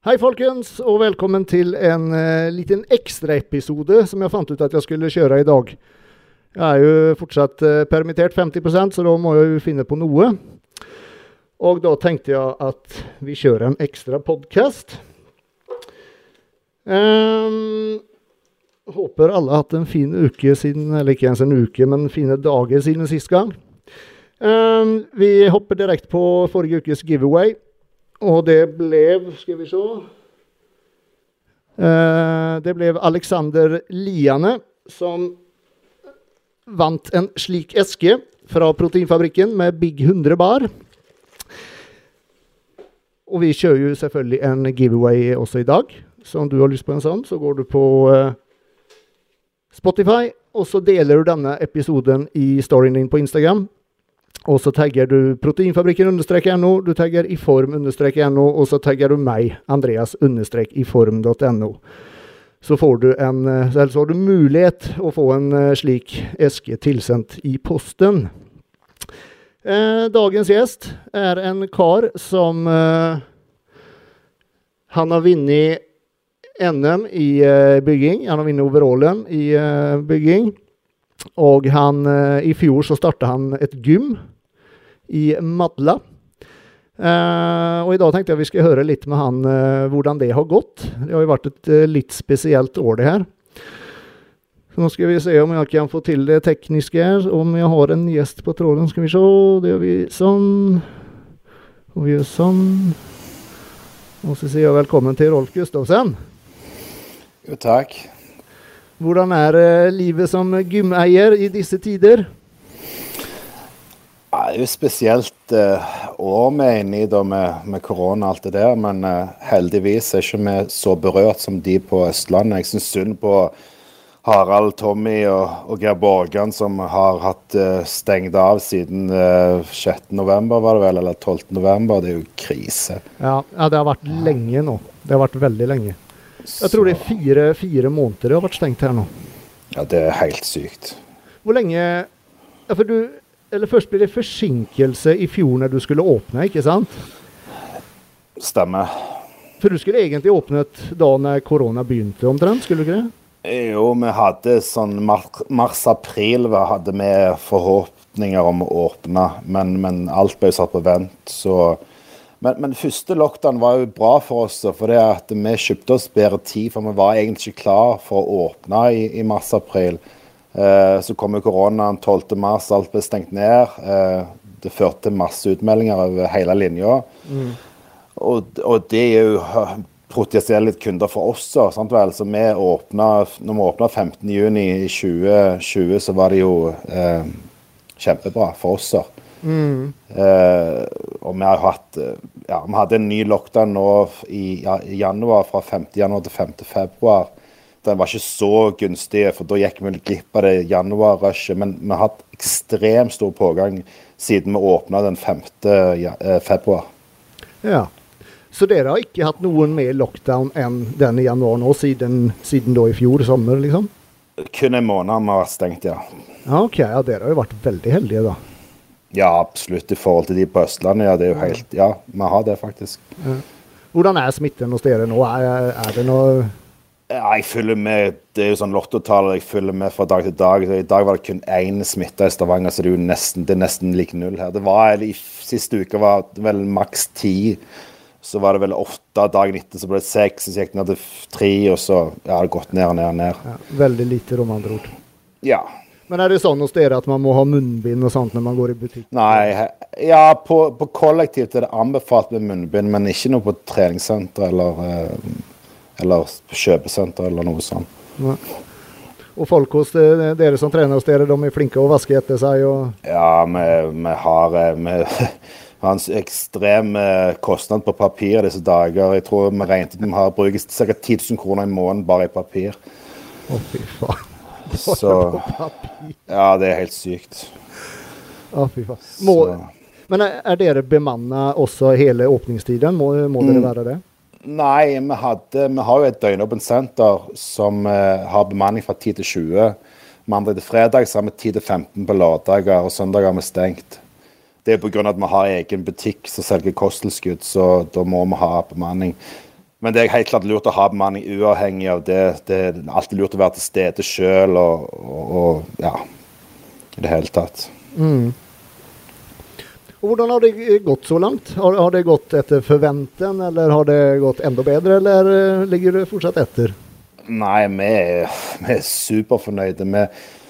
Hei, folkens, og velkommen til en uh, liten ekstraepisode som jeg fant ut at jeg skulle kjøre i dag. Jeg er jo fortsatt uh, permittert 50% så da må jeg jo finne på noe. Og da tenkte jeg at vi kjører en ekstra podkast. Um, håper alle har hatt en fin uke siden, eller ikke ens en uke, men fine dager siden sist gang. Um, vi hopper direkte på forrige ukes giveaway. Og det ble Skal vi se uh, Det ble Alexander Liane som vant en slik eske fra Proteinfabrikken med Big 100 bar. Og vi kjører jo selvfølgelig en giveaway også i dag. Så om du har lyst på en sånn, så går du på uh, Spotify, og så deler du denne episoden i storyen din på Instagram. Og så tagger du proteinfabrikken-no, du tagger iform-no, og så tagger du meg, Andreas-iform.no. Så en, eh, så har du mulighet å få en uh, slik eske tilsendt i posten. Eh, dagens gjest er en kar som eh, Han har vunnet NM i eh, bygging. Han har vunnet overallen i eh, bygging. Og han, i fjor så starta han et gym i Madla. Uh, og I dag tenkte jeg vi skulle høre litt med han uh, hvordan det har gått. Det har jo vært et uh, litt spesielt år, det her. Nå skal vi se om jeg kan få til det tekniske her. Om jeg har en gjest på tråden, skal vi se. Det gjør vi sånn. Og vi gjør sånn. Og så sier jeg velkommen til Rolf Gustavsen. Jo, takk. Hvordan er livet som gymeier i disse tider? Det er jo spesielt uh, år vi er inne i da med, med korona og alt det der, men uh, heldigvis er ikke vi så berørt som de på Østlandet. Jeg syns synd på Harald, Tommy og, og Geir Borgan som har hatt uh, stengt av siden uh, 6.11, var det vel, eller 12.11. Det er jo krise. Ja, ja, det har vært lenge nå. Det har vært veldig lenge. Jeg tror det er fire, fire måneder det har vært stengt her nå. Ja, det er helt sykt. Hvor lenge ja, For du eller først ble det forsinkelse i fjor når du skulle åpne, ikke sant? Stemmer. For du skulle egentlig åpnet da når korona begynte omtrent, skulle du ikke det? Jo, vi hadde sånn mars-april hadde vi forhåpninger om å åpne, men, men alt ble satt på vent. så... Men, men første lockdown var jo bra for oss, for det at vi kjøpte oss bedre tid. For vi var egentlig ikke klar for å åpne i, i mars-april. Eh, så kom jo koronaen 12.3, alt ble stengt ned. Eh, det førte til masse utmeldinger over hele linja. Mm. Og, og, det er jo potensielle kunder for oss. Sant vel? Så vi åpna, når vi åpna 15.6 2020, så var det jo eh, kjempebra for oss. Mm. Eh, og vi har hatt ja, Vi hadde en ny lockdown nå i, ja, i januar, fra 5. januar til 5. februar den var ikke så gunstig, for da gikk vi glipp av det januar-rushet. Men vi har hatt ekstremt stor pågang siden vi åpna den 5. Eh, februar. Ja. Så dere har ikke hatt noen mer lockdown enn den i januar nå, siden, siden da i fjor sommer, liksom? Kun en måned vi har vært stengt, ja. ja. Ok, ja, dere har jo vært veldig heldige, da. Ja, absolutt. I forhold til de på Østlandet, ja. Det er jo helt Ja, vi har det, faktisk. Hvordan er smitten hos dere nå? Er, er det noe ja, jeg følger med. Det er jo sånn lottotall jeg følger med fra dag til dag. I dag var det kun én smitta i Stavanger, så det er jo nesten, det er nesten like null her. Det var, I siste uke var det vel maks ti. Så var det vel åtte dagen etter, så ble det seks, så gikk det ned til tre, og så ja, har det gått ned og ned og ned. Ja, veldig lite, om andre ord. Ja. Men er det sånn hos dere at man må ha munnbind og sånt når man går i butikk? Nei, ja, på, på kollektivt er det anbefalt med munnbind, men ikke noe på treningssenter eller uh, eller kjøpesenter eller noe sånt. Nei. Og folk hos dere som trener hos dere, de er flinke å vaske etter seg? Og ja, vi, vi har eh, vi, har ekstrem eh, kostnad på papir disse dager. Jeg tror vi regnet at vi har brukt ca. 10 000 kroner i måneden bare i papir. Å, fy faen. Så, ja, det er helt sykt. Å, fy faen. Må, men er, er dere bemanna også hele åpningstiden? Må, må dere mm. være det? Nei, vi, hadde, vi har jo et døgnåpent senter som uh, har bemanning fra 10 til 20. Mandag til fredag så har vi 10 til 15 på lørdager, og søndager har vi stengt. Det er pga. at vi har egen butikk som selger kosttilskudd, så da må vi ha bemanning. Men det er helt klart lurt å ha bemanning uavhengig av det. Det er alltid lurt å være til stede sjøl og, og, og, ja, i det hele tatt. Mm. Hvordan har det gått så langt? Har, har det gått etter forventen, eller har det gått enda bedre, eller eh, ligger det fortsatt etter? Nei, vi er, vi er superfornøyde. Vi,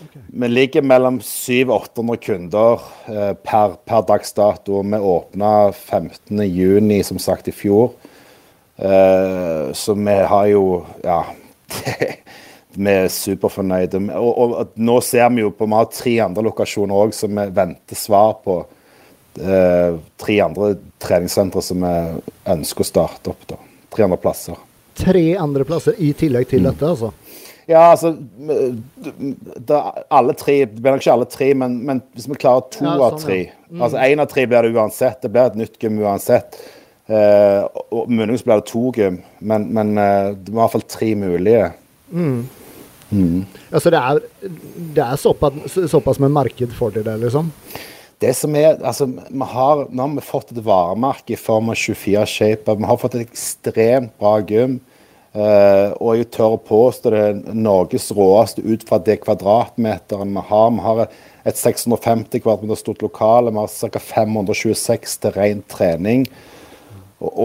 okay. vi ligger mellom 700-800 kunder eh, per, per dags dato. Vi åpna 15.6, som sagt, i fjor. Uh, så vi har jo Ja. vi er superfornøyde. Og, og, og, nå ser vi jo på Vi har tre andre lokasjoner òg som vi venter svar på. Eh, tre andre treningssentre som vi ønsker å starte opp. da. Tre andre plasser. Tre andre plasser i tillegg til mm. dette, altså? Ja, altså det, Alle tre Det blir nok ikke alle tre, men, men hvis vi klarer to ja, sånn, av tre ja. mm. Altså én av tre blir det uansett. Det blir et nytt gym uansett. Uh, og Muligens blir det to gym, men, men uh, det var i hvert fall tre mulige. Mm. Mm. Altså det er, det er såpass, såpass, med marked for det liksom? Det som er, altså, vi har, Nå har vi fått et varemerke i form av 24 Shaper. Vi har fått et ekstremt bra gym. Uh, og jeg tør å påstå det er Norges råeste ut fra det kvadratmeteren vi har. Vi har et 650 kvadratmeter stort lokale. Vi har ca. 526 til ren trening. Og,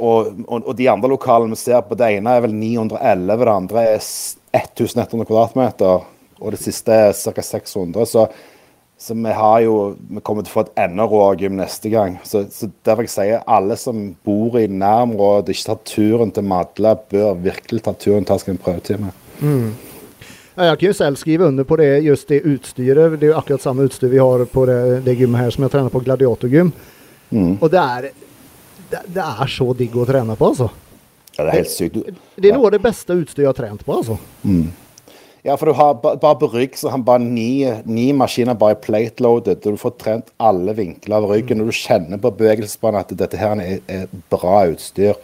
og, og, og, de andre lokalene vi ser på, det ene er vel 911, det andre er 1100 kvadratmeter. Og det siste er ca. 600. Så, så, vi har jo Vi kommer til å få et enda råere gym neste gang. Så, så derfor jeg sier alle som bor i nærområdet, ikke tar turen til Madla, bør virkelig ta turen til å ta en prøvetime. Mm. Jeg kan jo selv skrive under på det, just det utstyret. Det er jo akkurat samme utstyr vi har på det, det gymmet her som jeg trener på Gladiatorgym. Mm. Og det er det, det, er så digg å trene på, altså. Ja, det er helt sykt. Det, er noe av det beste utstyret jeg har trent på, altså. Mm. Ja, for du har bare på rygg så har bare ni, ni maskiner bare plate-loaded. og Du får trent alle vinkler av ryggen. og Du kjenner på bevegelsesbanen at dette her er, er bra utstyr.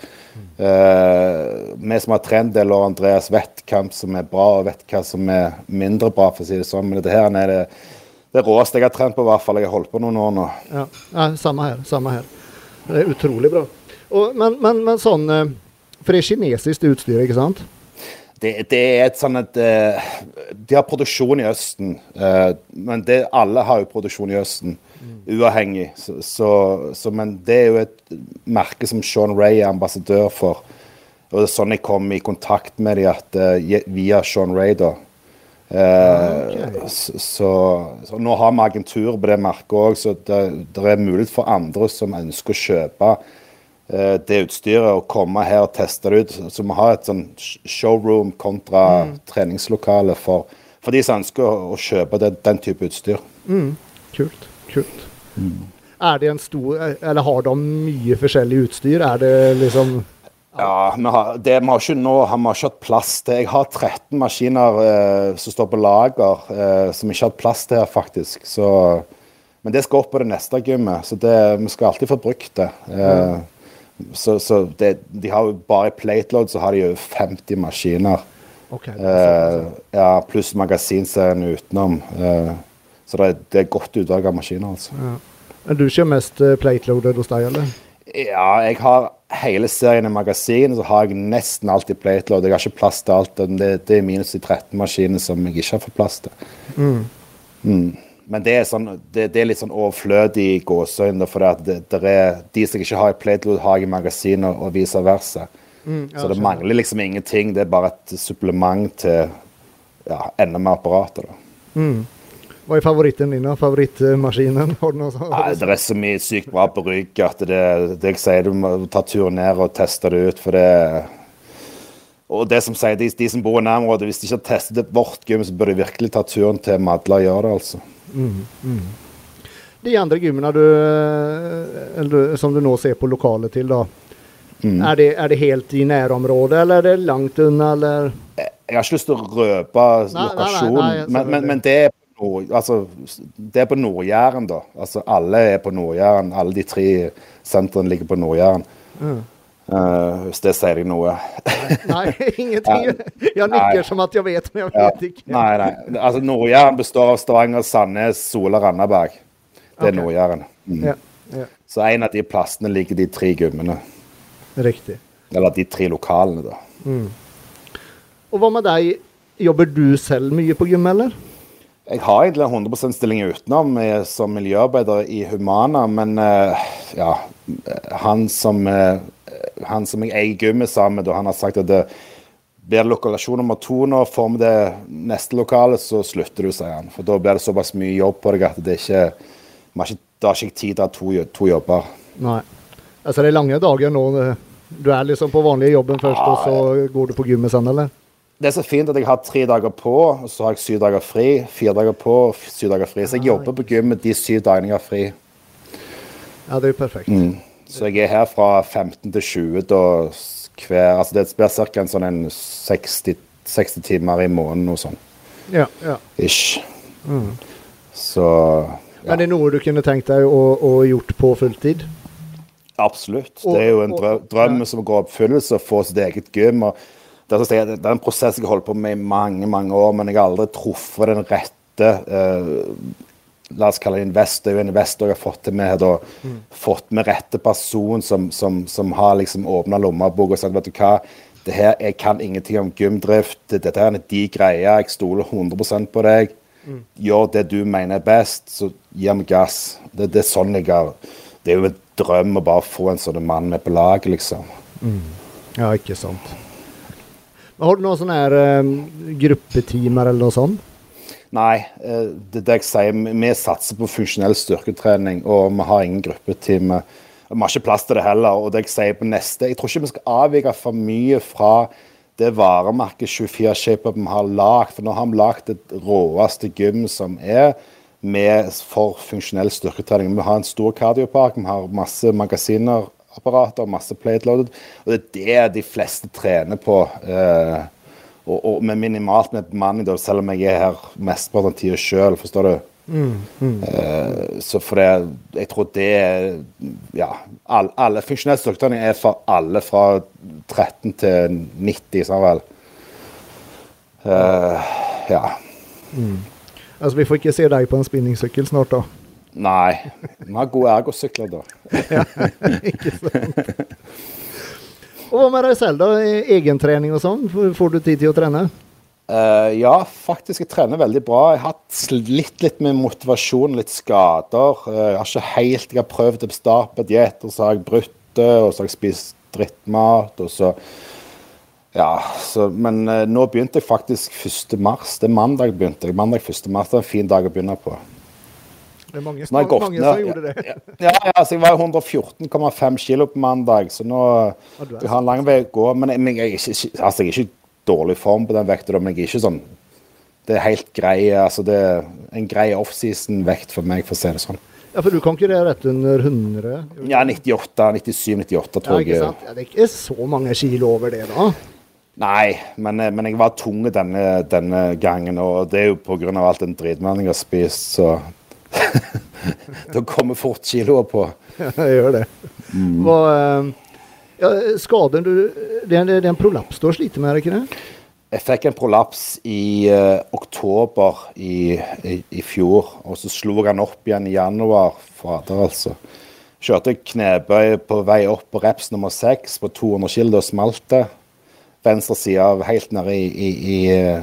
Uh, vi som har trent del år, Andreas vet som er bra og vet hva som er mindre bra, for å si det sånn. Men dette her er det, det råeste jeg har trent på, i hvert fall. Jeg har holdt på noen år nå. Ja, ja samme her. Samme her. Det er utrolig bra. Og, men, men, men, sånn eh, For det er kinesisk utstyr, ikke sant? Det, det er et sånn at uh, De har produksjon i Østen. Uh, men det, alle har jo produksjon i Østen, uavhengig. Så, så, så, men det er jo et merke som Sean Ray er ambassadør for. Og det er sånn jeg kom i kontakt med dem, via Sean Ray, da. Okay. Så, så, så, nå har vi agentur på det merket òg, så det, det, er mulighet for andre som ønsker å kjøpe eh, det utstyret, og komme her og teste det ut. Så vi har et sånn showroom kontra mm. treningslokale for, for, de som ønsker å, å kjøpe det, den type utstyr. Mm. Kult. Kult. Mm. Er det en stor Eller har de mye forskjellig utstyr? Er det liksom ja, vi har, det vi har ikke nå har vi ikke hatt plass til. Jeg har 13 maskiner eh, som står på lager, eh, som ikke har hatt plass til her, faktisk. Så, men det skal opp på det neste gymmet, så det, vi skal alltid få brukt det. Eh, mm. Så, så det, de har jo bare i plateload så har de jo 50 maskiner. Okay, eh, ja, pluss magasinserien utenom. Eh, så det er, det er godt utvalg av maskiner, altså. Ja. Er du ikke mest eh, plateloaded hos deg, eller? Ja, jeg har hele serien i magasinet, så har jeg nesten alltid plateload. Jeg har ikke plass til alt. Det, det er minus de 13 maskinene som jeg ikke har fått plass til. Mm. Mm. Men det er, sånn, det, det er, litt sånn overflødig gåseøyne. For det, det, er, de som ikke har i plateload, har jeg i magasinet, og vice versa. Mm, ja, så det mangler liksom ingenting. Det er bare et supplement til ja, enda mer apparater. da. Mm. Hva er favoritten din? da? Favorittmaskinen? Nei, det er så mye sykt bra på rygg at det, det jeg sier, du må ta turen ned og teste det ut. for det og det som sier, de, de som bor i nærområdet, hvis de ikke har testet det vårt gym, så bør de virkelig ta turen til Madla og gjøre det, altså. Mm, mm. De andre gymmene du, eller, som du nå ser på lokalet til, da. Mm. Er, det, er, det, helt i nærområdet, eller er det langt unna, eller? Jeg, jeg har ikke lyst til å røpe lokasjonen, men, men, men, det er Nord, altså, det er på Nord-Jæren, da. Altså, alle er på Nord-Jæren. Alle de tre sentrene ligger på Nord-Jæren. Mm. Uh, hvis det sier deg noe. nei, ingenting. Jeg nikker som at jeg vet, men jeg vet ikke. nei, nei. Altså, Nord-Jæren består av Stavanger, Sandnes, Sola, Randaberg. Det er okay. Nord-Jæren. Mm. Ja. Ja. Så en av de plassene ligger de tre gummene. Riktig. Eller de tre lokalene, da. Og hva med deg? Jobber du selv mye på gym, eller? Jeg har egentlig en 100 stilling utenom eh, som miljøarbeider i Humana, men eh, ja Han som, eh, han som jeg eier gymmet sammen med, han har sagt at det blir det lokalasjon nummer to nå, får vi det neste lokalet, så slutter du, sier han. For da blir det såpass mye jobb på deg at det ikke, vi har ikke, da har ikke tid til å ha to, to jobber. Nei. Altså, det er lange dager nå. Du er liksom på vanlige jobben først, og så går du på gymmet sen, eller? Det er så fint at jeg har tre dager på, og så har jeg syv dager fri. Fire dager på, syv dager fri. Så jeg jobber på gymmet de syv dagene jeg har fri. Ja, det er jo perfekt. Mm. Så jeg er her fra 15 til 20 da hver Altså det blir ca. en sånn en 60, 60 timer i måneden og sånn. Ja, ja. Ish. Så ja, Men det er noe du kunne tenkt deg å, å gjort på fulltid? absolutt. Og- Det er jo en og- drøm, drøm som går i oppfyllelse, å få sitt eget gym. og det, er, en prosess jeg har holdt på med i mange mange år, men jeg har aldri truffet den rette eh, La oss kalle det investor. En investor jeg har fått til med da, fått med rette person som, som, som har liksom åpna lommebok og sagt vet du hva, det her, jeg kan ingenting om gymdrift. Dette er de greia. Jeg stoler 100 på deg. Gjør det du mener er best, så gi meg gass. Det, det er sånn jeg har Det er jo en drøm å bare få en sånn mann med på laget, liksom. Ja, ikke sant. Har du noen sånne her eh, gruppetimer eller noe sånt? Nei, eh, det det jeg sier. Vi satser på funksjonell styrketrening, og vi har ingen gruppetime. Vi har ikke plass til det heller. Og det jeg sier på neste Jeg tror ikke vi skal avvike for mye fra det varemerket 24 ShapeUp vi har lagd. For nå har vi lagd det råeste gym som er med for funksjonell styrketrening. Vi har en stor kardiopark, vi har masse magasinapparater, masse plate-loaded. Og det er det de fleste trener på. Eh, og, og med minimalt med bemanning, selv om jeg er her mesteparten av tida sjøl. Forstår du? Eh, så for det Jeg tror det er Ja. Alle, alle funksjonell styrketrening er for alle fra 13 til 90, sa vel. Eh, ja. Altså, vi får ikke se deg på en spinningsykkel snart, da. Nei. Vi har gode ergosykler, da. ja, ikke sant? Og hva med deg selv, da? Egentrening og sånn? Får- du tid til å trene? Uh, ja, faktisk. Jeg trener veldig bra. Jeg har hatt slitt litt med motivasjon, litt skader. Uh, jeg har ikke helt Jeg har prøvd å starte på diett, og så har jeg brutt det, og så har jeg spist drittmat, og så Ja, så Men uh, nå begynte jeg faktisk 1. mars. Det er mandag begynte jeg. Mandag 1. mars. Det er en fin dag å begynne på. Det er mange, mange ned. som gjorde det. Ja, ja, altså jeg var 114,5 kilo på mandag, så nå er Jeg har en lang vei å gå. Men men jeg, ikke, ikke- altså jeg er ikke i dårlig form på den vekta, men jeg er ikke sånn Det er helt grei altså det er en grei offseason-vekt for meg, for å si det sånn. Ja, for du konkurrerer rett under 100? Ja, 98, 97, 98, tror ikke jeg. Ja, det er ikke så mange kilo over det, da. Nei, men, eh, men jeg var tung denne, denne gangen, og det er jo pga. alt den dritmannen jeg har spist, så Da kommer fort kiloer på. Ja, jeg gjør det. Hva, eh, ja, skaden du det det er en prolaps du har slitt med, er det ikke det? Jeg fikk en prolaps i uh, oktober i, i, i fjor, og så slo jeg den opp igjen i januar. Fader, altså. Kjørte knebøy på vei opp på reps nummer seks på 200 kg, da smalt det. Venstre side av helt nede i, i, i,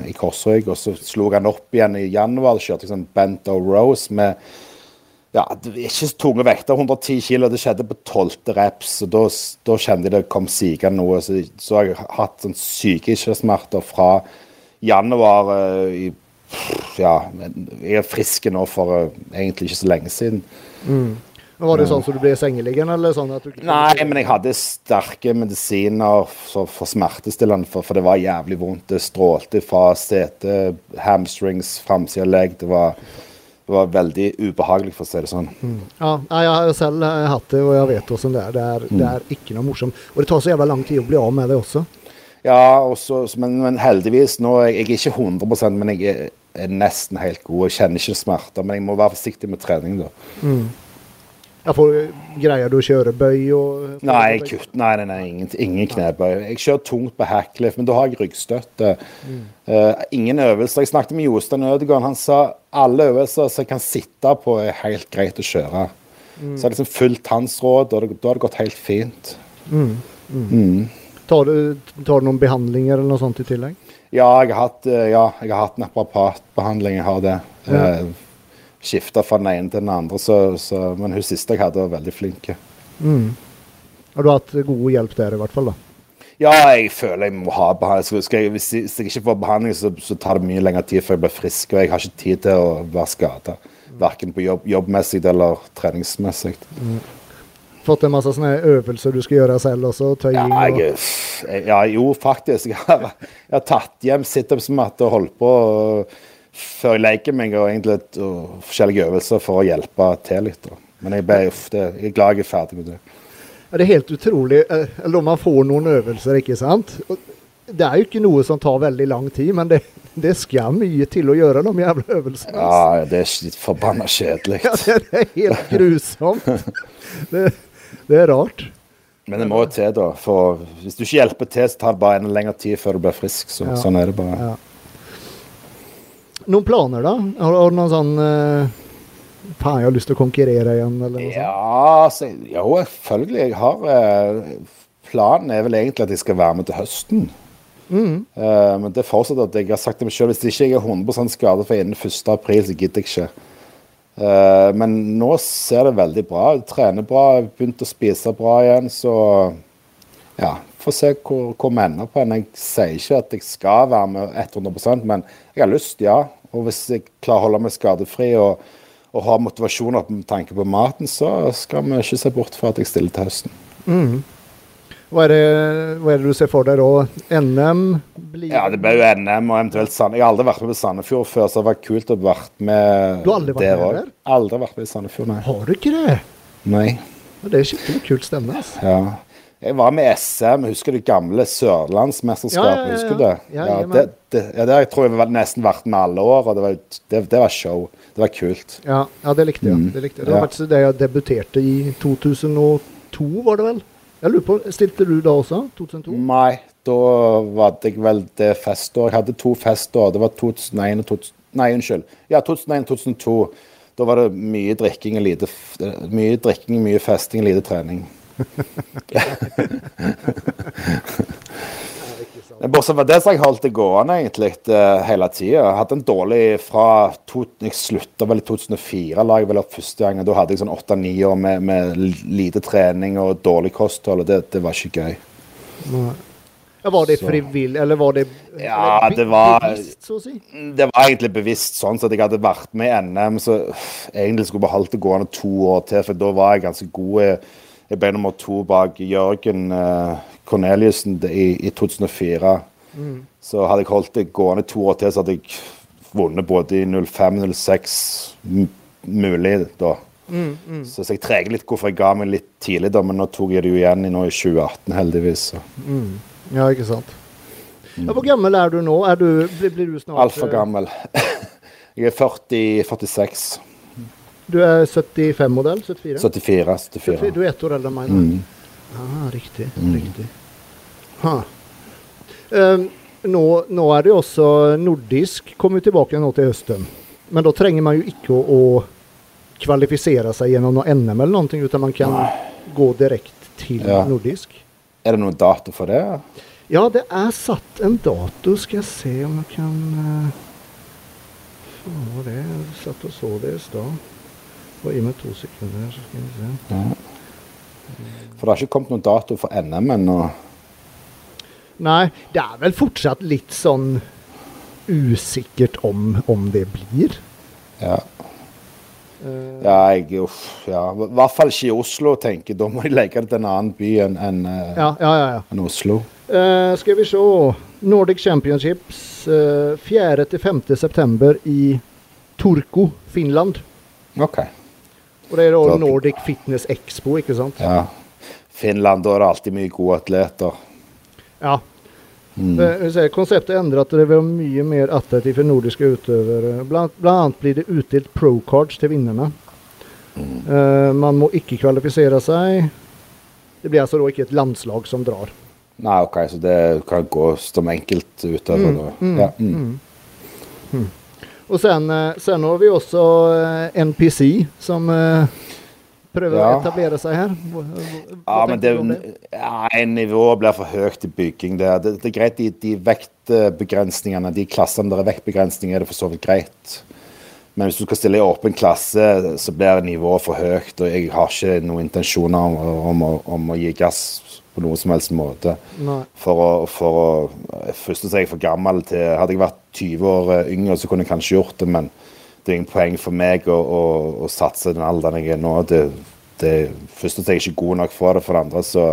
i korsrygg, og så slo han opp igjen i januar. Kjørte jeg sånn bento rose med ja, ikke så tunge vekter, 110 kilo. Det skjedde på tolvte reps. og Da, kjente jeg det kom sigende noe. Så, så har jeg hatt sånn syke smerter fra januar eh, i Ja, jeg er frisk nå for eh, egentlig ikke så lenge siden. Men Var det sånn som du ble sengeliggende, eller sånn at du ikke Nei, men jeg hadde sterke medisiner for, smertestillende, for, for det var jævlig vondt. Det strålte fra sete, hamstrings, framsida legg. Det var, det var veldig ubehagelig, for å si det sånn. Ja, jeg har selv eh, hatt det, og jeg vet hvordan det er. Det er, det er ikke noe morsomt. Og det tar så jævla lang tid å bli av med det også. Ja, og så- men, men heldigvis nå Jeg er ikke 100 men jeg er, er nesten helt god. Jeg kjenner ikke smerter, men jeg må være forsiktig med trening, da. Jeg får, greier du å kjøre bøy og Nei, kutt, nei, nei, nei ingen, ingen knebøy. Jeg kjører tungt på hacklift, men da har jeg ryggstøtte. Eh, ingen øvelser. Jeg snakket med Jostein Ødegaard. Han sa alle øvelser som jeg kan sitte på, er helt greit å kjøre. Så jeg har liksom fulgt hans råd, og da har det gått helt fint. Tar du, tar du noen behandlinger eller noe sånt i tillegg? Ja, jeg har hatt, eh, ja, jeg har hatt naprapatbehandling. Jeg har det. Ja. Eh, Skifta fra den ene til den andre, så, så, men hun siste jeg hadde, var veldig flink. Mm. Har du hatt god hjelp der, i hvert fall? da? Ja, jeg føler jeg må ha behandling. Jeg, hvis, jeg, ikke får behandling, så, så tar det mye lengre tid før jeg blir frisk. Og jeg har ikke tid til å være skada. Verken på jobb, jobbmessig eller treningsmessig. Fått en masse sånne øvelser du skal gjøre selv også? Tøying ja, jeg, og ja, jo, faktisk. Jeg har, jeg har tatt hjem situpsmatte og holdt på og, før jeg leker meg, og egentlig og forskjellige øvelser for å hjelpe til litt. Da. Men jeg, ble, det, jeg er glad jeg er ferdig med det. Ja, Det er helt utrolig. eh, Eller om man får noen øvelser, ikke sant? Det er jo ikke noe som tar veldig lang tid, men det, det skal mye til å gjøre de jævla øvelsene. altså. Ja, det er forbanna kjedelig. Ja, det er helt grusomt. Det, det er rart. Men det må jo til, da. For hvis du ikke hjelper til, så tar det bare en lengre tid før du blir frisk. Så, Ja. Sånn er det bare. Ja. Noen planer, da? Har, har du noen sånn uh, Faen, jeg har lyst til å konkurrere igjen, eller noe sånt? Ja, så, jo, selvfølgelig. Jeg har uh, Planen er vel egentlig at jeg skal være med til høsten. Mm. Uh, men det fortsetter at jeg har sagt til meg selv, hvis ikke jeg er 100 skadet for innen 1. april, så gidder jeg ikke. Uh, men nå ser det veldig bra ut. Trener bra, begynt å spise bra igjen. Så ja, får se hvor, hvor vi ender på. Jeg sier ikke at jeg skal være med 100% men jeg har lyst, ja. Og hvis jeg klarer å holde meg skadefri og, og har motivasjon og med tanke på maten, så skal vi ikke se bort fra at jeg stiller til høsten. Mm. Hva, er det, hva er det du ser for deg da? NM? Blir Ja, det ble jo NM og eventuelt Sand... Jeg har aldri vært med på Sandefjord før, så det var kult å vært med Du har aldri vært der med der? Aldri vært med i Sandefjord, nei. Har du ikke det? nei. Det er skikkelig kult stemme. Altså. Ja. Jeg var med SM, husker du gamle Sørlandsmesterskapet? Ja. Husker du det? Ja, Ja, det, det, ja, det tror jeg var nesten vært med alle år, og det var, det, det var show. Det var kult. Ja, ja, det likte jeg. Mm. Det, likte jeg. det var faktisk det jeg debuterte i 2002, var det vel? Jeg lurer på, Stilte du da også? 2002? Nei, da var det vel det festår. Jeg hadde to festår. Det var 2001 og 2000... Nei, unnskyld. Ja, 2001 og 2002. Da var det mye drikking lite Mye drikking, mye festing og lite trening. Bortsett fra det så har jeg holdt det gående egentlig eh, hele tida. Hadde en dårlig fra to, Jeg slutta vel i 2004, la jeg vel opp første gangen. Da hadde jeg sånn åtte-ni år med, med lite trening og dårlig kosthold, og det, det var ikke gøy. Nei. Ja, var det frivillig, eller var det Ja, det var- bevisst, så å si? Det var egentlig bevisst sånn at jeg hadde vært med i NM, så egentlig skulle jeg beholdt holdt det gående to år til, for da var jeg ganske god. Jeg ble nummer to bak Jørgen eh, Corneliussen i, i 2004. Så hadde jeg holdt det gående to år til, så hadde jeg vunnet både i 05 og 06 m- mulig da. Så, så jeg treger litt hvorfor jeg ga meg litt tidlig, da, men nå tok jeg det jo igjen i, nå i 2018, heldigvis. Så. Ja, ikke sant. Ja, hvor gammel er du nå? Er du, blir, blir du snart Altfor eh, gammel. Jeg er 40, 46. Du er 75-modell? 74? 74. 74. Du er ett år eldre enn meg. Mm. Ah, riktig. riktig. Ha. Eh, nå, nå er det jo også nordisk kommer tilbake nå til høsten. Men da trenger man jo ikke å, å kvalifisere seg gjennom noe NM eller noe, utan man kan gå direkte til Ja. nordisk. Er det noen dato for det? Ja, det er satt en dato. Skal jeg se om jeg kan uh, hva var det? Jeg satt og så det i stad. Bare Gi meg to sekunder, så skal vi se. For det har ikke kommet noen dato for NM ennå. Nei, det er vel fortsatt litt sånn usikkert om, om det blir. Ja. Eh, ja, jeg uff, ja. I hvert fall ikke i Oslo, tenker jeg. Da må de legge det til en annen by enn enn, eh, ja, ja, ja. ja. enn Oslo. Uh, skal vi se. Nordic Championships uh, 4.-5. september i Turku, Finland. OK. Og det er da Nordic Fitness Expo, ikke sant? Ja. Finland, da er det alltid mye gode atleter. Ja. Mm. Eh, jeg Konseptet endret, det var mye mer attraktivt for nordiske utøvere. Blant, blant annet blir det utdelt pro-cards til vinnerne. Eh, man må ikke kvalifisere seg. Det blir altså da ikke et landslag som drar. Nei, OK, så det kan gå som enkeltutøver. Mm, da. mm, ja, mm. Og sen, eh, sen har vi også eh, NPC, som prøver Ja. å etablere seg her? Hva, hva Ja, men det, det? ja, Nivået blir for høyt i bygging. Det, det, det er greit, de, de vektbegrensningene, de klassene der er vektbegrensninger, er det for så vidt greit. Men hvis du skal stille i åpen klasse, så blir nivået for høyt. Og jeg har ikke noen intensjoner om, om, om å gi gass på noen som helst måte. For å, for å Først er jeg for gammel til Hadde jeg vært 20 år eh, yngre, så kunne jeg kanskje gjort det, men det er ingen poeng for meg å, å, å satse den alderen jeg er nå. Det, det, først er jeg ikke god nok for det, for det andre så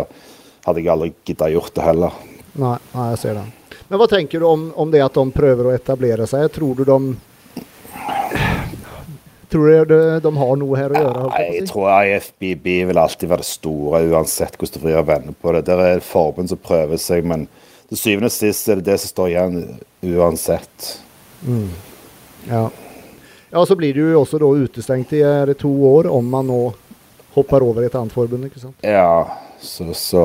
hadde jeg aldri gidda gjort det heller. Nei, nei, jeg ser det. Men hva tenker du om, om det at de prøver å etablere seg? Tror du de Tror du de, har noe her å gjøre? Ja, jeg tror IFBB vil alltid være det store, uansett hvordan du vrir og vender på det. Der er forbund som prøver seg, men til syvende og sist er det det som står igjen uansett. Ja. ja, så blir du jo også da utestengt i to år om man nå hopper over i et annet forbund, ikke sant? Ja, så, så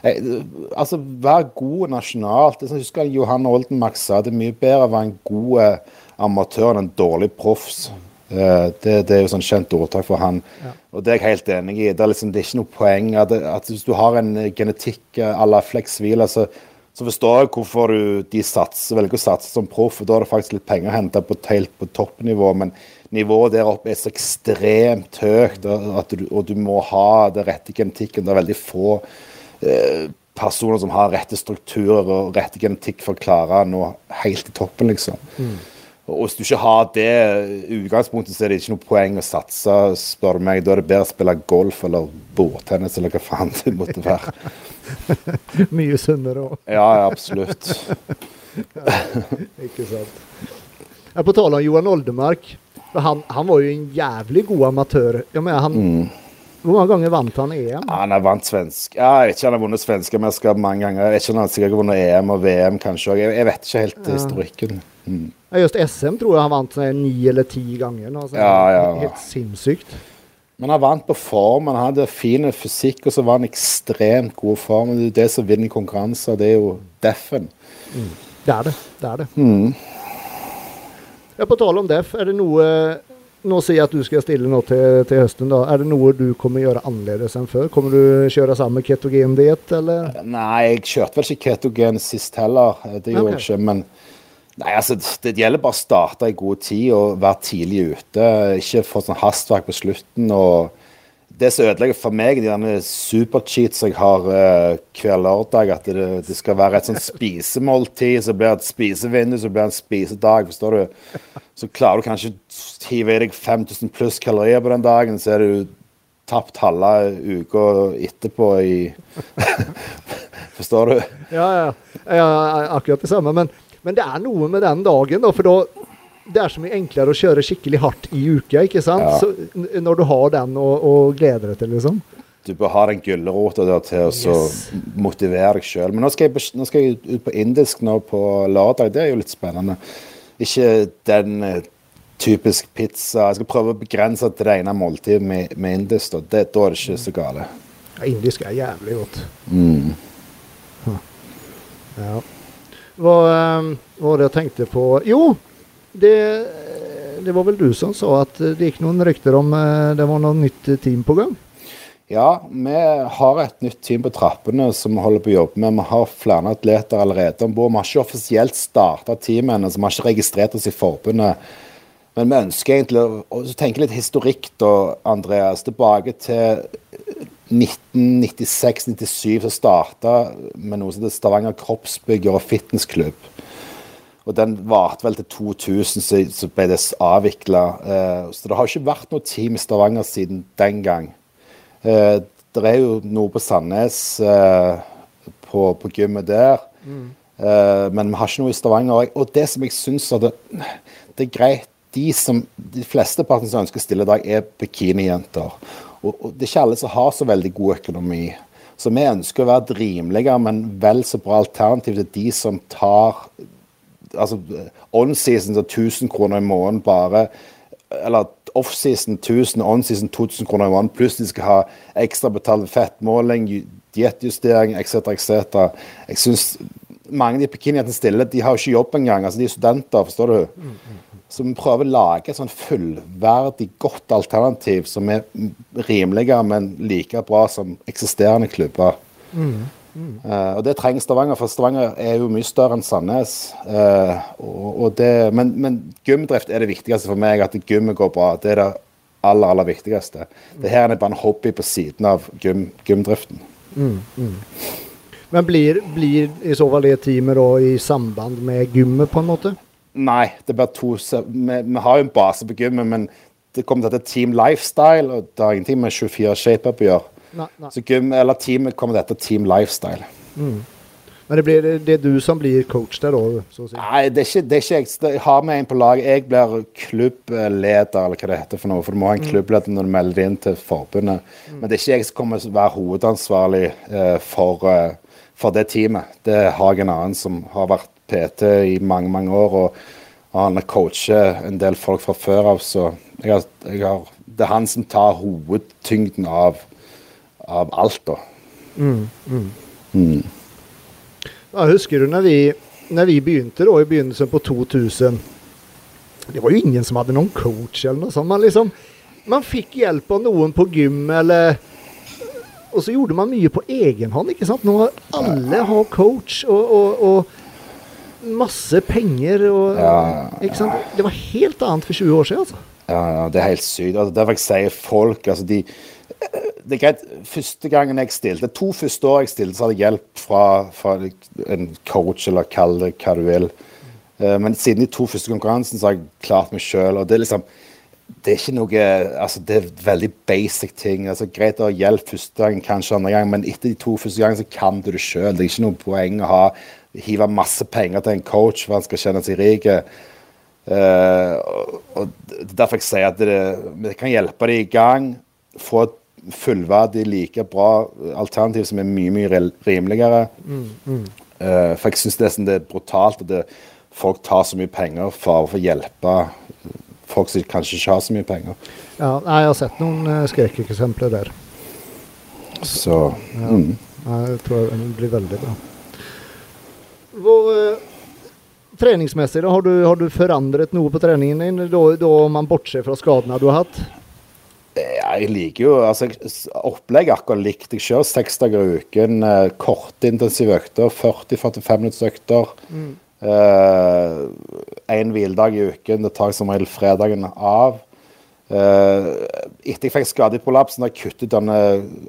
jeg, Altså, vær god nasjonalt. Jeg husker Johan Oldenmark sa det mye bedre å være en god eh, amatør enn en dårlig proffs. Eh, Det, det er jo sånn kjent ordtak for han. Ja. Og det er jeg helt enig i. Det er, liksom, det er ikke noe poeng at, at hvis du har en eh, genetikk à la Flex Wheeler, så, forstår jeg hvorfor du, de satser, velger å satse som proff. Da er det faktisk litt penger å hente på, helt på toppnivå. Men nivået der oppe er så ekstremt høyt, du, og du må ha den rette genetikken. Det er veldig få eh, personer som har rette strukturer og rette genetikk for å klare å nå helt i toppen, liksom. Og hvis du ikke har det utgangspunktet, så er det ikke noe poeng å satse, spør du meg. Da er det bedre å spille golf eller bordtennis eller hva faen det måtte være. Mye sunnere òg, Ja, ja, absolutt. ikke sant? Jeg på tale om Johan Oldemark. Han, han var jo en jævlig god amatør. Mener, han, Hvor mange ganger vant han EM? Ja, han har vant svensk. Ja, jeg vet ikke han har vunnet svenskemesterskap mange ganger. Jeg vet ikke om han sikkert har vunnet EM og VM kanskje òg. Jeg, jeg vet ikke helt historikken. Mm. Ja, just SM tror jeg han vant sånn ni eller ti ganger. nå, så Ja, ja. Helt sinnssykt. Men han vant på form. Han hadde fin fysikk, og så var han ekstremt god form. Det er det som vinner konkurranser. Det er jo deffen. Det er det. det er det. Ja, på tale om Def, er det noe Nå sier jeg at du skal stille nå til, til høsten. da. Er det noe du kommer gjøre annerledes enn før? Kommer du kjøre samme ketogendiett, eller? Nei, jeg kjørte vel ikke ketogen sist heller. Det gjorde okay. jeg ikke. Men nei, altså, det gjelder bare å starte i god tid og være tidlig ute. Ikke få sånn hastverk på slutten. og det som ødelegger for meg, de derne supercheats jeg har uh, hver lørdag, at det, det skal være et sånn spisemåltid, så blir det et spisevindu, så blir det en spisedag. forstår du? Så klarer du kanskje å hive i deg 5000 pluss kalorier på den dagen, så er du tapt halve uka etterpå i Forstår du? Ja, ja. ja akkurat det samme. Men, men det er noe med den dagen, da. For da det er så mye enklere å kjøre skikkelig hardt i uka, ikke sant? Ja. Så, når du har den å, å glede deg til, liksom. Du bør ha den gulrota der til å Yes. motivere deg sjøl. Men nå skal, jeg, nå skal jeg ut på indisk nå på lørdag. Det er jo litt spennende. Ikke den eh, typisk pizza. Jeg skal prøve å begrense til det ene måltidet med, med indisk. Da. Det, da er det ikke så gale. Ja, indisk er jævlig godt. Mm. Ja. Hva, eh, var det jeg tenkte på Jo, det, det var vel du som sa at det gikk noen rykter om eh, det var noe nytt team på gang? Ja, vi har et nytt team på trappene som vi holder på å jobbe med. Vi har flere atleter allerede om bord. Vi har ikke offisielt starta teamet ennå, så vi har ikke registrert oss i forbundet. Men vi ønsker egentlig å tenke litt historikk, da, Andreas. Tilbake til 1996-97, så starta med noe som heter Stavanger kroppsbygger og fitnessklubb. Og den varte vel til 2000, så, så ble det avvikla. Eh, så det har ikke vært noe team i Stavanger siden den gang. Eh, det er jo noe på Sandnes eh, på, på gymmet der. Eh, men vi har ikke noe i Stavanger. Og- det som jeg syns det, det er greit de, som, de fleste partene som ønsker stille i dag, er bikinijenter. Og, og det er ikke alle som har så veldig god økonomi. Så vi ønsker å være et rimeligere, men vel så bra alternativ til de som tar altså on-season til 1000 kroner i måneden bare Eller off-season 1000, on-season 2000 kroner i måneden, pluss de skal ha ekstra betalt fettmåling, ju- diettjustering etc. etc. Jeg synes mange av de bikiniene stiller, de har jo ikke jobb engang. altså De er studenter, forstår du. Så vi prøver å lage et sånn fullverdig, godt alternativ som er rimeligere, men like bra som eksisterende klubber. Mm. Mm. Uh, og det trenger Stavanger, for Stavanger er jo mye større enn Sandnes. Uh, og, og det, men, men gymdrift er det viktigste for meg, at gymmet går bra. Det er det aller, aller viktigste. Det her er bare en hobby på siden av gym, gymdriften. Mm, mm. Men blir, blir, i så fall det teamet da i samband med gymmet, på en måte? Nei, det er bare to Vi, vi har jo en base på gymmet, men det kommer til dette Team Lifestyle, og det har ingenting med 24 ShapeUp å gjøre. Nei, nei. Så gym, eller teamet kommer til dette Team Lifestyle. Mm. Men det, blir, det er du som blir coach der òg? Si. Nei, det er ikke, det er ikke jeg. Har med en på laget. Jeg blir klubbleder, eller hva det heter for noe. For du må ha en mm. klubbleder når du melder inn til forbundet. Mm. Men det er ikke jeg som kommer til å være hovedansvarlig uh, for, uh, for, det teamet. Det har jeg en annen som har vært PT i mange, mange år. og, og han coacher en del folk fra før av, så jeg har, jeg har, det er han som tar hovedtyngden av, av alt, da. Mm, mm. Mm. Ja, husker du når vi, når vi begynte da, i begynnelsen på 2000 Det var jo ingen som hadde noen coach eller noe sånt. Man, liksom, man fikk hjelp av noen på gym eller Og så gjorde man mye på egen hånd. ikke sant? Nå har alle har coach. og, og, og masse penger og ikke sant? Det var helt annet for 20 år siden, altså. Ja, det er helt sykt. Altså, derfor jeg sier folk altså de det er greit, Første gangen jeg stilte, To første år jeg stilte, så hadde jeg hjelp fra, fra en coach, eller kall det hva du vil. Uh, men siden de to første konkurransene så har jeg klart meg sjøl. Det liksom det er ikke noe altså Det er veldig basic ting. altså Greit å ha hjelp første gang, kanskje andre gang, men etter de to første gangene så kan du det sjøl. Det er ikke noe poeng å ha hive masse penger til en coach for han skal kjenne seg rik. Uh, og, og Derfor jeg sier at det, vi kan hjelpe dem i gang. Få et fullverdig, like bra alternativ som er mye mye rimeligere. Mm, mm. Uh, for jeg syns det, det, er brutalt at det, folk tar så mye penger for å hjelpe folk som kanskje ikke har så mye penger. Ja, jeg har sett noen uh, skrekkeksempler der. Så ja. mm. Jeg tror det blir veldig bra. Hvor, eh, treningsmessig, da, har, du, har, du, forandret noe på treningen din, da, da man bortser fra skadene du har hatt? Jeg liker jo altså, Opplegget akkurat likt. Jeg kjører seks dager i uken. Eh, korte, intensive økter. 40-45 minutts økter. Mm. Eh, hviledag i uken. Det tar som regel fredagen av. Eh, etter jeg fikk skade i prolapsen, har jeg kuttet denne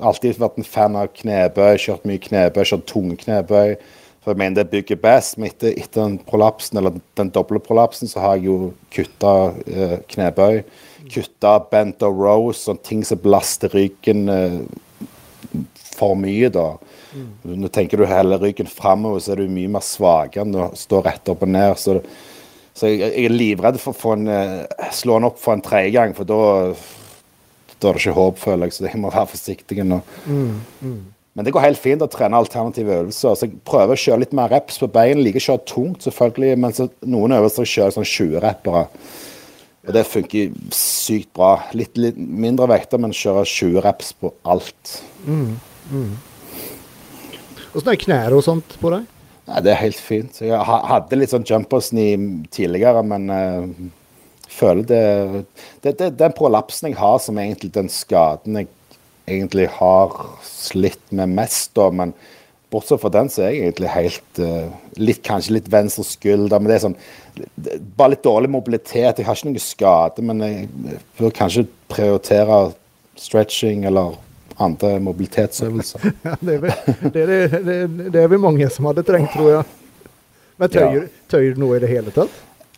Alltid vært en fan av knebøy. Kjørt mye knebøy, kjørt tunge knebøy. For jeg mener det bygger best. Men etter, etter den prolapsen, eller den doble prolapsen, så har jeg jo kutta eh, knebøy. Kutta bent og rose, sånne ting som belaster ryggen eh, for mye, da. Mm. Nå tenker du heller ryggen framover, så er du mye mer svakere enn å stå rett opp og ned. Så, så jeg, jeg, er livredd for å få en, eh, slå den opp for en tredje gang, for da, da er det ikke håp, føler jeg. Så jeg må være forsiktig nå. Mm. Mm. Men det går helt fint å trene alternative øvelser. Så jeg prøver å kjøre litt mer reps på bein. Liker å kjøre tungt, selvfølgelig, men noen øvelser kjører sånn 20-rappere. Og det funker sykt bra. Litt, litt mindre vekter, men kjører 20 reps på alt. Mm, mm. Åssen er knærne og sånt på deg? Nei, Det er helt fint. Jeg hadde litt sånn jumpers tidligere, men uh, føler det, det, det Den prolapsen jeg har, som egentlig den skaden jeg egentlig har slitt med mest, da. Men bortsett fra den, så er jeg egentlig helt uh, litt, Kanskje litt venstre skulder. Men det er sånn Bare litt dårlig mobilitet. Jeg har ikke noe skade, men jeg bør kanskje prioritere stretching eller andre mobilitetsøvelser. Ja, det, er vi, det, er, det, det er vi mange som hadde trengt, tror jeg. Men tøyer, ja. tøyer du noe i det hele tatt?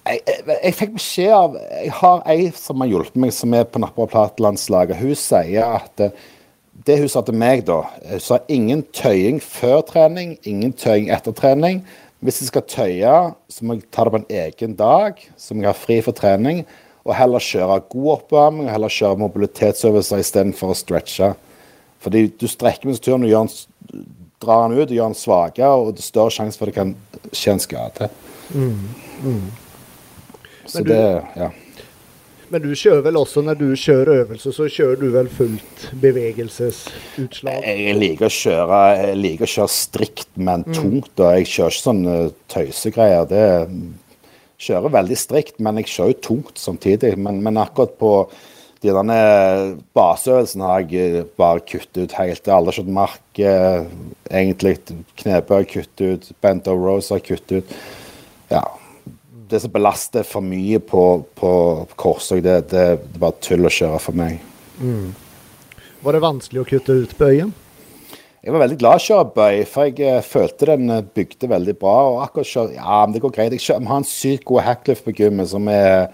Jeg, jeg, jeg, fikk beskjed av Jeg har ei som har hjulpet meg, som er på Napperplatelandslaget. Hun sier at det hun sa til meg da, hun sa ingen tøying før trening, ingen tøying etter trening. Hvis jeg skal tøye, så må jeg ta det på en egen dag, så må jeg ha fri for trening. Og heller kjøre god oppvarming og heller kjøre mobilitetsøvelser istedenfor å stretche. Fordi du strekker muskulaturen og drar den ut og gjør den svakere, og det er større sjanse for at det kan skje en skade. Mm, mm. Så du, det, ja. Men du kjører vel også når du kjører øvelse, så kjører du vel fullt bevegelsesutslag? Jeg liker å kjøre, liker å kjøre strikt, men mm. tungt. og Jeg kjører ikke sånne tøysegreier. Det kjører veldig strikt, men jeg kjører jo tungt samtidig. Men, men akkurat på de denne baseøvelsen har jeg eh, bare kuttet ut helt. Jeg har aldri kjørt mark, eh, egentlig. Knebøy kuttet ut. Bent O'Rose Rose har kuttet ut. Ja. Det som belaster for mye på, på Korsøy, det, det, det, er bare tull å kjøre for meg. Mm. Var det vanskelig å kutte ut bøyen? Jeg var veldig glad i å kjøre bøy, for jeg uh, følte den bygde veldig bra. og akkurat kjøre, Ja, men det går greit. Jeg har en sykt god hacklift på gymmet som er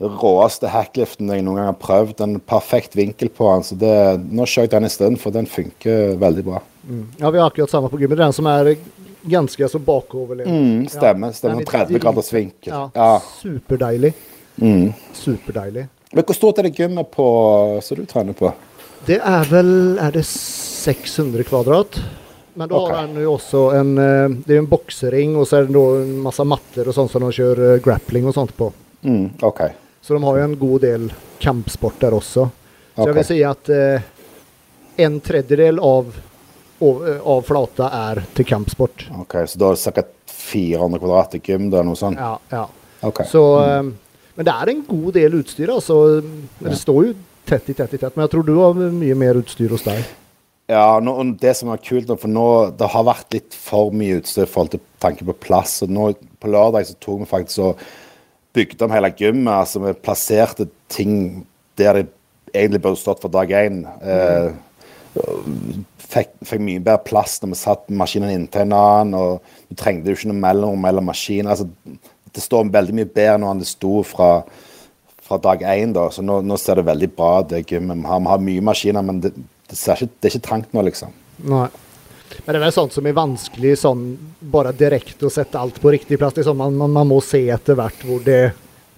den råeste hackliften jeg noen gang har prøvd. En perfekt vinkel på den. så det, Nå kjører jeg den isteden, for den funker veldig bra. Mm. Ja, Vi har akkurat samme på gymmet. Den som er ganske så bakoverlent. Mm, stemmer. stemmer. 30 graders vinkel. Ja, ja. Superdeilig. Mm. Superdeilig. Men Hvor stort er det gymmet på, som du trener på? Det er vel er det 600 kvadrat. Men da okay. har den jo også en eh, Det er en boksering, og så er det en masse matter og sånn som de kjører eh, grappling og sånt på. Mm, okay. Så de har jo en god del kampsport der også. Så okay. jeg vil si at eh, en tredjedel av, av, flata er til campsport. Ok, Så da er det sikkert 400 kvadrat i gym? Da, noe sånt? Ja. ja. Okay. Så, mm. Men det er en god del utstyr. altså. Det står jo tett i tett i tett. Men jeg tror du har mye mer utstyr hos deg. Ja, nå, det som er kult nå, for nå det har vært litt for mye utstyr i forhold til tanke på plass. og nå På lørdag så tok vi faktisk og bygde om hele gymmet. altså Vi plasserte ting der det egentlig burde stått for dag én. Eh, fikk, fikk, mye bedre plass når vi satt maskinen inntil en annen. og Du trengte jo ikke noe mellom mellom maskiner. altså Det står veldig mye bedre nå enn det sto fra, fra dag én. da, så nå, nå, ser det veldig bra gymmet. Vi har, vi har mye maskiner, men det, det, ikke, det er ikke trangt nå, liksom. Nei. Men det er sånt som er vanskelig sånn bare direkte å sette alt på riktig plass. Man, man, man, må se etter hvert hvor det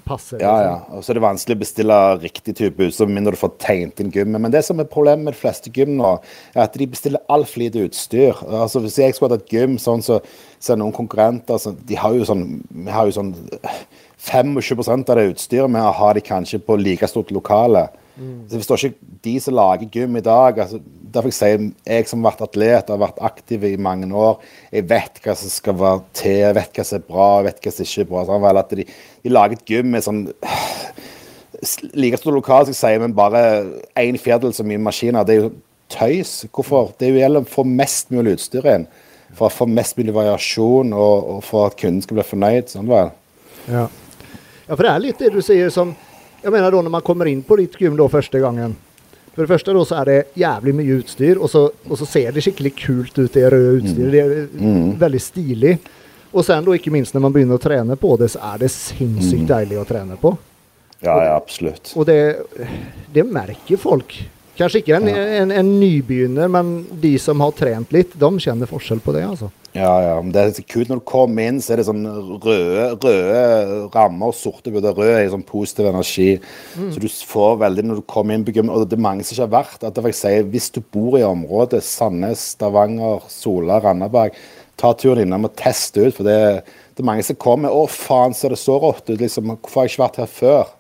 passer. Ja, liksom. ja. Og så er det vanskelig å bestille riktig type utstyr med mindre du får tegnet inn gymmet. Men det som er problemet med de fleste gym nå, er at de bestiller altfor lite utstyr. Altså Hvis jeg skulle hatt et gym sånn, så, så noen konkurrenter så de har jo sånn, vi har jo sånn 25 av det utstyret vi har de kanskje på like stort lokale. Mm. Så Hvis det ikke de som lager gym i dag altså, Derfor jeg sier jeg som har vært atlet og har vært aktiv i mange år, jeg vet hva som skal være til, jeg vet hva som er bra, jeg vet hva som ikke er bra. Sånn, at de, de, lager et gym med sånn like stort lokal, som jeg sier, men bare en fjerdedel så mye maskiner. Det er jo tøys. Hvorfor? Det er gjelder å få mest mulig utstyr inn. For å få mest mulig variasjon, og, og for at kunden skal bli fornøyd. Sånn vel. Ja. ja, for det er litt det du sier som Jeg mener da når man kommer inn på ditt gym da første gangen for det første da, så er det jævlig mye utstyr, og så, og så ser det skikkelig kult ut, det røde utstyret. Det er mm. veldig stilig. Og sen da, ikke minst når man begynner å trene på det, så er det sinnssykt mm. deilig å trene på. Ja, ja absolutt. Og det, det merker folk. Kanskje ikke en, en, en, nybegynner, men de som har trent litt, de kjenner forskjell på det. altså. Ja, ja. Men det er kult når du kommer inn, så er det sånn røde, røde rammer, sorte gutter. Rød er sånn positiv energi. Mm. Så du får veldig når du kommer inn og det er mange som ikke har vært at det vil Hvis du bor i området Sandnes, Stavanger, Sola, Randaberg, ta turen innom og test ut. For det, det, er mange som kommer 'Å, faen, ser det så rått ut'. Liksom, 'Hvorfor har jeg ikke vært her før?'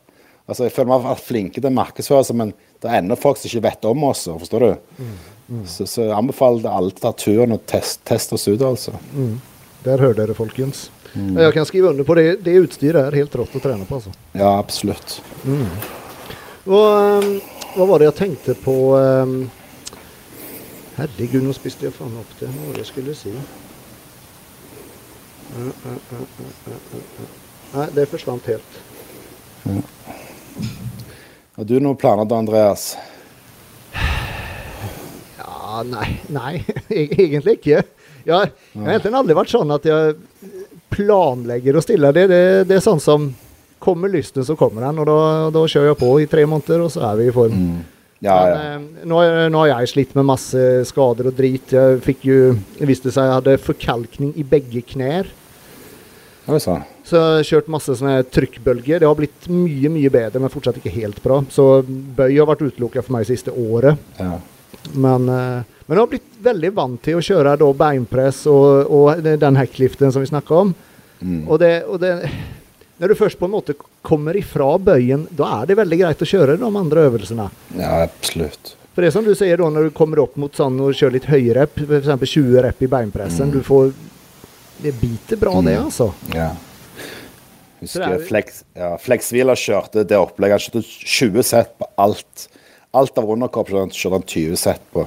Altså, Jeg føler vært flinke til å oss, men det er ennå folk som ikke vet om oss. Forstår du? Mm. Mm. Så, så, jeg anbefaler alle å ta turen og teste test oss ut, altså. Mm. Der hører dere, folkens. Mm. Jeg kan skrive under på det. Det utstyret er helt rått å trene på. altså. Ja, absolutt. Mm. Og, um, hva var det jeg tenkte på um, Herregud, nå spiste jeg faen opp det. Hva var det jeg skulle si? Uh, uh, uh, Nei, det forsvant helt. Ja. Har du noen planer da, Andreas? Nei, nei egentlig ikke. Jeg, har egentlig aldri vært sånn at jeg planlegger å stille. Det, det, det er sånn som Kommer lysten, så kommer den. Og da, da kjører jeg på i tre måneder, og så er vi i form. Mm. Ja, ja. Men, eh, nå, nå, har jeg slitt med masse skader og drit. Jeg fikk jo Det viste seg jeg hadde forkalkning i begge knær. Så jeg har kjørt masse sånne trykkbølger. Det har blitt mye mye bedre, men fortsatt ikke helt bra. Så bøy har vært utelukka for meg siste året. Ja. Men, eh, men jeg har blitt veldig vant til å kjøre da beinpress og, og den hackliften som vi snakka om. Mm. Og, det, og det, når du først på en måte kommer ifra bøyen, da er det veldig greit å kjøre de andre øvelsene. Ja, absolutt. For det som du sier da, når du kommer opp mot sånn og kjører litt høyrep, f.eks. 20 rep i beinpressen, mm. du får Det biter bra, mm. det, altså. Ja. Husker Flex, ja, Flexhviler kjørte det opplegget. Han kjørte 20 sett på alt. Alt av underkropp kjørte han 20 sett på.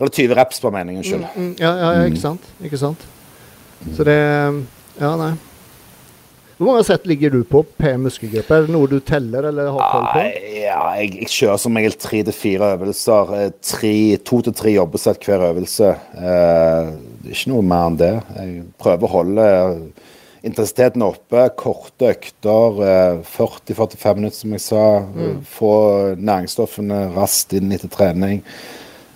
Eller 20 reps på meningen, unnskyld. Mm, mm, ja, ja, ja, ikke sant. Ikke sant. Så det Ja, nei. Hvor mange sett ligger du på per muskelgruppe? Er det noe du teller eller har koll på? Ja, jeg, jeg kjører som regel tre til fire øvelser. Eh, tre, to til tre jobbesett hver øvelse. Eh, ikke noe mer enn det. Jeg prøver å holde intensiteten oppe. Korte økter. Eh, 40-45 minutter, som jeg sa. Mm. Få næringsstoffene raskt inn etter trening.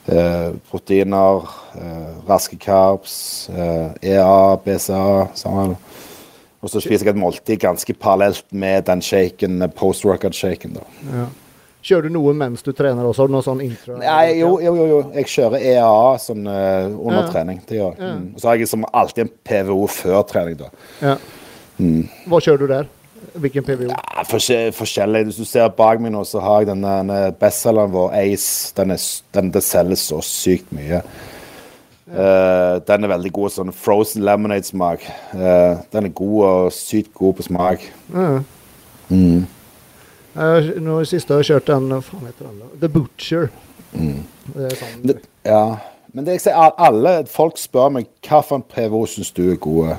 Eh, proteiner, eh, raske carbs, EA, BCA. Sammen. Og så spiser jeg et måltid ganske parallelt med den shaken, post-workout-shaken. da. Ja. Kjører du noe mens du trener også? Noe sånn intro? Nei, jo, jo, jo. Jeg kjører EAA sånn, uh, under ja. trening. Det gjør ja. mm. Og så har jeg som alltid en PVO før trening, da. Ja. Mm. Hva kjører du der? Hvilken PVO? Ja, forskjellig. Hvis du ser bak meg nå, så har jeg denne bestselgeren vår, Ace. Den, er, den, det selges så sykt mye. Uh, den er veldig god. Sånn frozen lemonade-smak. Uh, den er god og sykt god på smak. Mm. Mm. Nå i siste har jeg kjørt den faen heter den? The Butcher. Mm. Det sånn. det, ja. Men det alle folk spør meg hvilken PVO syns du er god.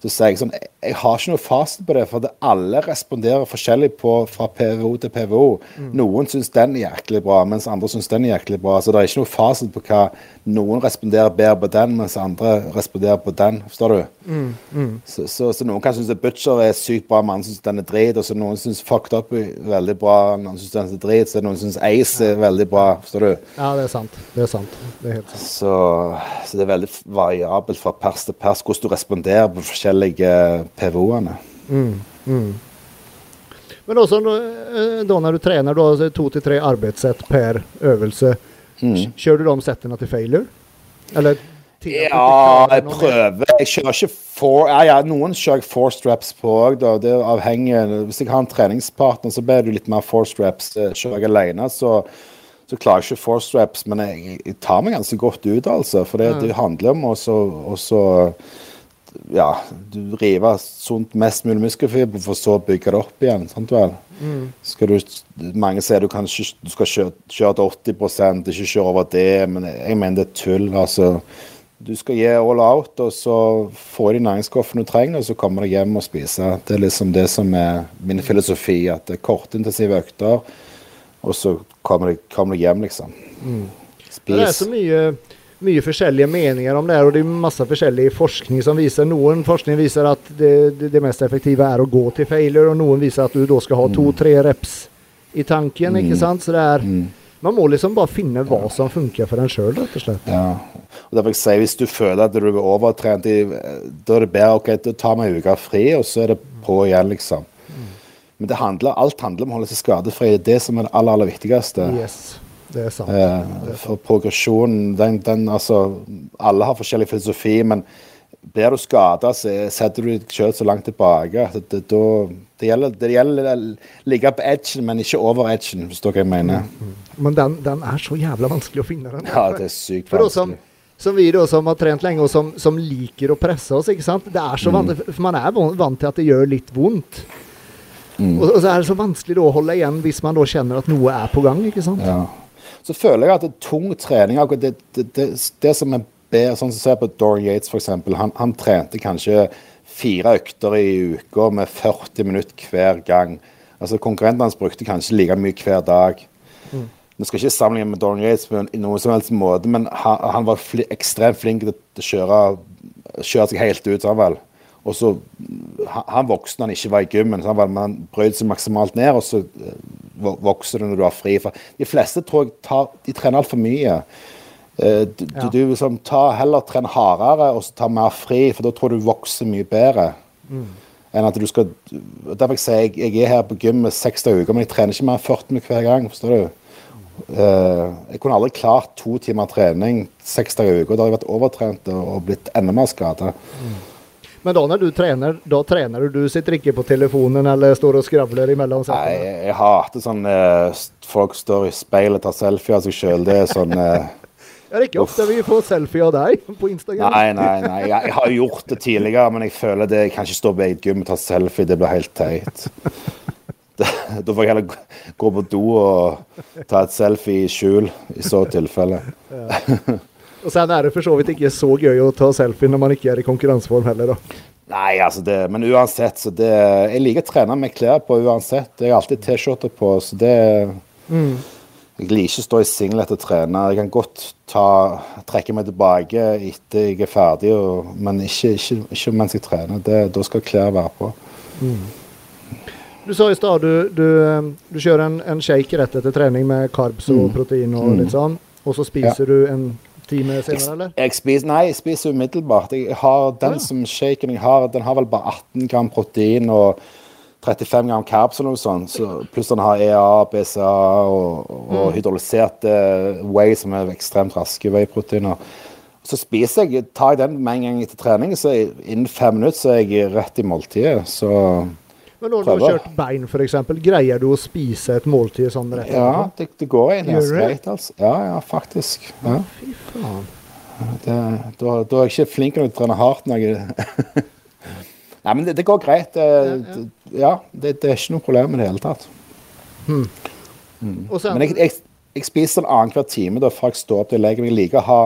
Så sier jeg sånn Jeg har ikke noe fasit på det, for det alle responderer forskjellig på fra PVO til PVO. Mm. Noen syns den er jæklig bra, mens andre syns den er jæklig bra. Så det er ikke noe fasit på hva Noen responderer bedre på den, mens andre responderer på den. Forstår du? Mm. Mm. Så, så, så, noen kan synes at Butcher er sykt bra, men andre syns den er drit. Og så noen syns Fucked Up er veldig bra, noen syns den er drit. Så noen syns Ace er veldig bra. Forstår du? Ja, det er sant. Det er sant. Det er helt sant. Så, så det er veldig variabelt fra pers til pers hvordan du responderer på forskjellige PVO-ene. Mm, mm. Men også eh, da når du trener, du har to til tre arbeidssett per øvelse. Mm. Kjører du de settene til failure? Eller ja, jeg prøver. Jeg kjører ikke four ja, ja, Noen kjører jeg four straps på òg. Det avhenger. Hvis jeg har en treningspartner, så blir det litt mer four straps. Eh, kjører jeg alene, så, så klarer jeg ikke four straps. Men jeg, jeg, tar meg ganske godt ut, altså. For det, det handler om å ja, du river sunt mest mulig muskelfiber, for så å bygge det opp igjen. sant vel? Mm. Skal du, mange sier du, kan du skal kjøre, kjøre til 80% ikke kjøre over det, men jeg mener det er tull. altså. Du skal gi all out, og så få de næringsstoffene du trenger, og så kommer du hjem og spiser. Det er liksom det som er min filosofi. At det er kortintensive økter, og så kommer du hjem, liksom. Mm. Spis. Det er så mye mye forskjellige meninger om det her, og det er masse forskjellig forskning som viser Noen forskning viser at det, det, det, mest effektive er å gå til failure, og noen viser at du da skal ha to-tre reps i tanken. ikke mm. sant? Så det er mm. Man må liksom bare finne hva som funker for en sjøl, rett og slett. Ja. Og derfor jeg si, Hvis du føler at du er overtrent, da er det bedre ok, da tar vi en uke fri, og så er det på igjen, liksom. Mm. Men handler, alt handler om å holde seg skadefri. Det er det som er det aller, aller viktigste. Yes. Det er sant. Eh, for progresjonen, den, den, altså Alle har forskjellig filosofi, men blir du skada, setter du deg sjøl så langt tilbake. Det, det, det, det gjelder, det gjelder å ligge på edgen, men ikke over edgen, hvis du hva jeg mener. Mm, mm. Men den, den, er så jævla vanskelig å finne. Den. Ja, det er sykt vanskelig. Som, som, vi da, som har trent lenge, og som, som, liker å presse oss. ikke sant? Det er så mm. vanskelig, for Man er vant til at det gjør litt vondt. Mm. Og, og, så er det så vanskelig da, å holde igjen hvis man da kjenner at noe er på gang. ikke sant? Ja så føler jeg at det er tung trening det, det, det, det som er bedre, sånn som ser på Dorian Yates f.eks. Han, han trente kanskje fire økter i uka med 40 minutter hver gang. Altså Konkurrentene hans brukte kanskje like mye hver dag. Mm. Vi skal ikke sammenligne med Dorian Yates på noen som helst måte, men han, han var fli, ekstremt flink til å kjøre, kjøre seg helt ut. Sånn vel. Og så, han, vokste når han ikke var i gymmen. så han brøt seg maksimalt ned, og så vokser du når du har fri. For de fleste tror jeg tar, de trener altfor mye. Uh, du, ja. du, liksom, ta, heller tren hardere og så ta mer fri, for da tror du vokser mye bedre. Mm. Enn at du skal Derfor sier jeg, jeg er her på gymmet seks dager i uka, men jeg trener ikke mer enn 40 minutter hver gang. forstår du? Uh, jeg kunne aldri klart to timer trening seks dager i uka. Da har jeg vært overtrent og blitt enda mer skada. Mm. Men da når du trener, da trener du? Du sitter ikke på telefonen eller står og skravler imellom settene? Nei, jeg hater sånn eh, folk står i speilet og tar selfie av seg sjøl. Det er sånn eh, Det er ikke ofte vi får selfie av deg på Instagram. Nei, nei, nei. Jeg, jeg har gjort det tidligere, men jeg føler det jeg kan ikke stå på eget gym og ta selfie. Det blir helt teit. Det, da får jeg heller gå- på do og ta et selfie i skjul, i så tilfelle. Og sen er det for så vidt ikke så gøy å ta selfie når man ikke er i konkurranseform heller, da. Nei, altså det Men uansett, så det Jeg liker å trene med klær på uansett. Jeg har alltid T-skjorte på, så det Jeg liker ikke å stå i singlet og trene. Jeg kan godt ta, trekke meg tilbake etter jeg er ferdig, og, men ikke, ikke, ikke mens jeg trener. Det, da skal klær være på. Du sa i stad du, du, du kjører en, en shake rett etter trening med carbs og Mm. protein og litt sånn, og så spiser du en time senere, eller? Jeg spiser, nei, jeg spiser umiddelbart. Jeg har Den Ja. som shaken jeg har, den har vel bare 18 gram protein og 35 gram carbs og noe sånt. Så, pluss den har EA, BCA og, og mm. hydrolyserte whey, som er ekstremt raske whey-proteiner. Så spiser jeg, tar jeg den med en gang etter trening, så innen fem minutter så er jeg rett i måltidet. Så Men når du har kjørt bein, f.eks., greier du å spise et måltid sånn rett ja, det, det går egentlig ganske greit, altså. Ja, ja, faktisk. Ja. Fy faen. Det, da, da er jeg ikke flink nok til å trene hardt når jeg Nei, men det, det går greit. Det, Ja, det, er ikke noe problem i det hele tatt. Og Så, Men jeg, jeg, jeg spiser en annenhver time da, før jeg står opp til meg. Jeg liker å ha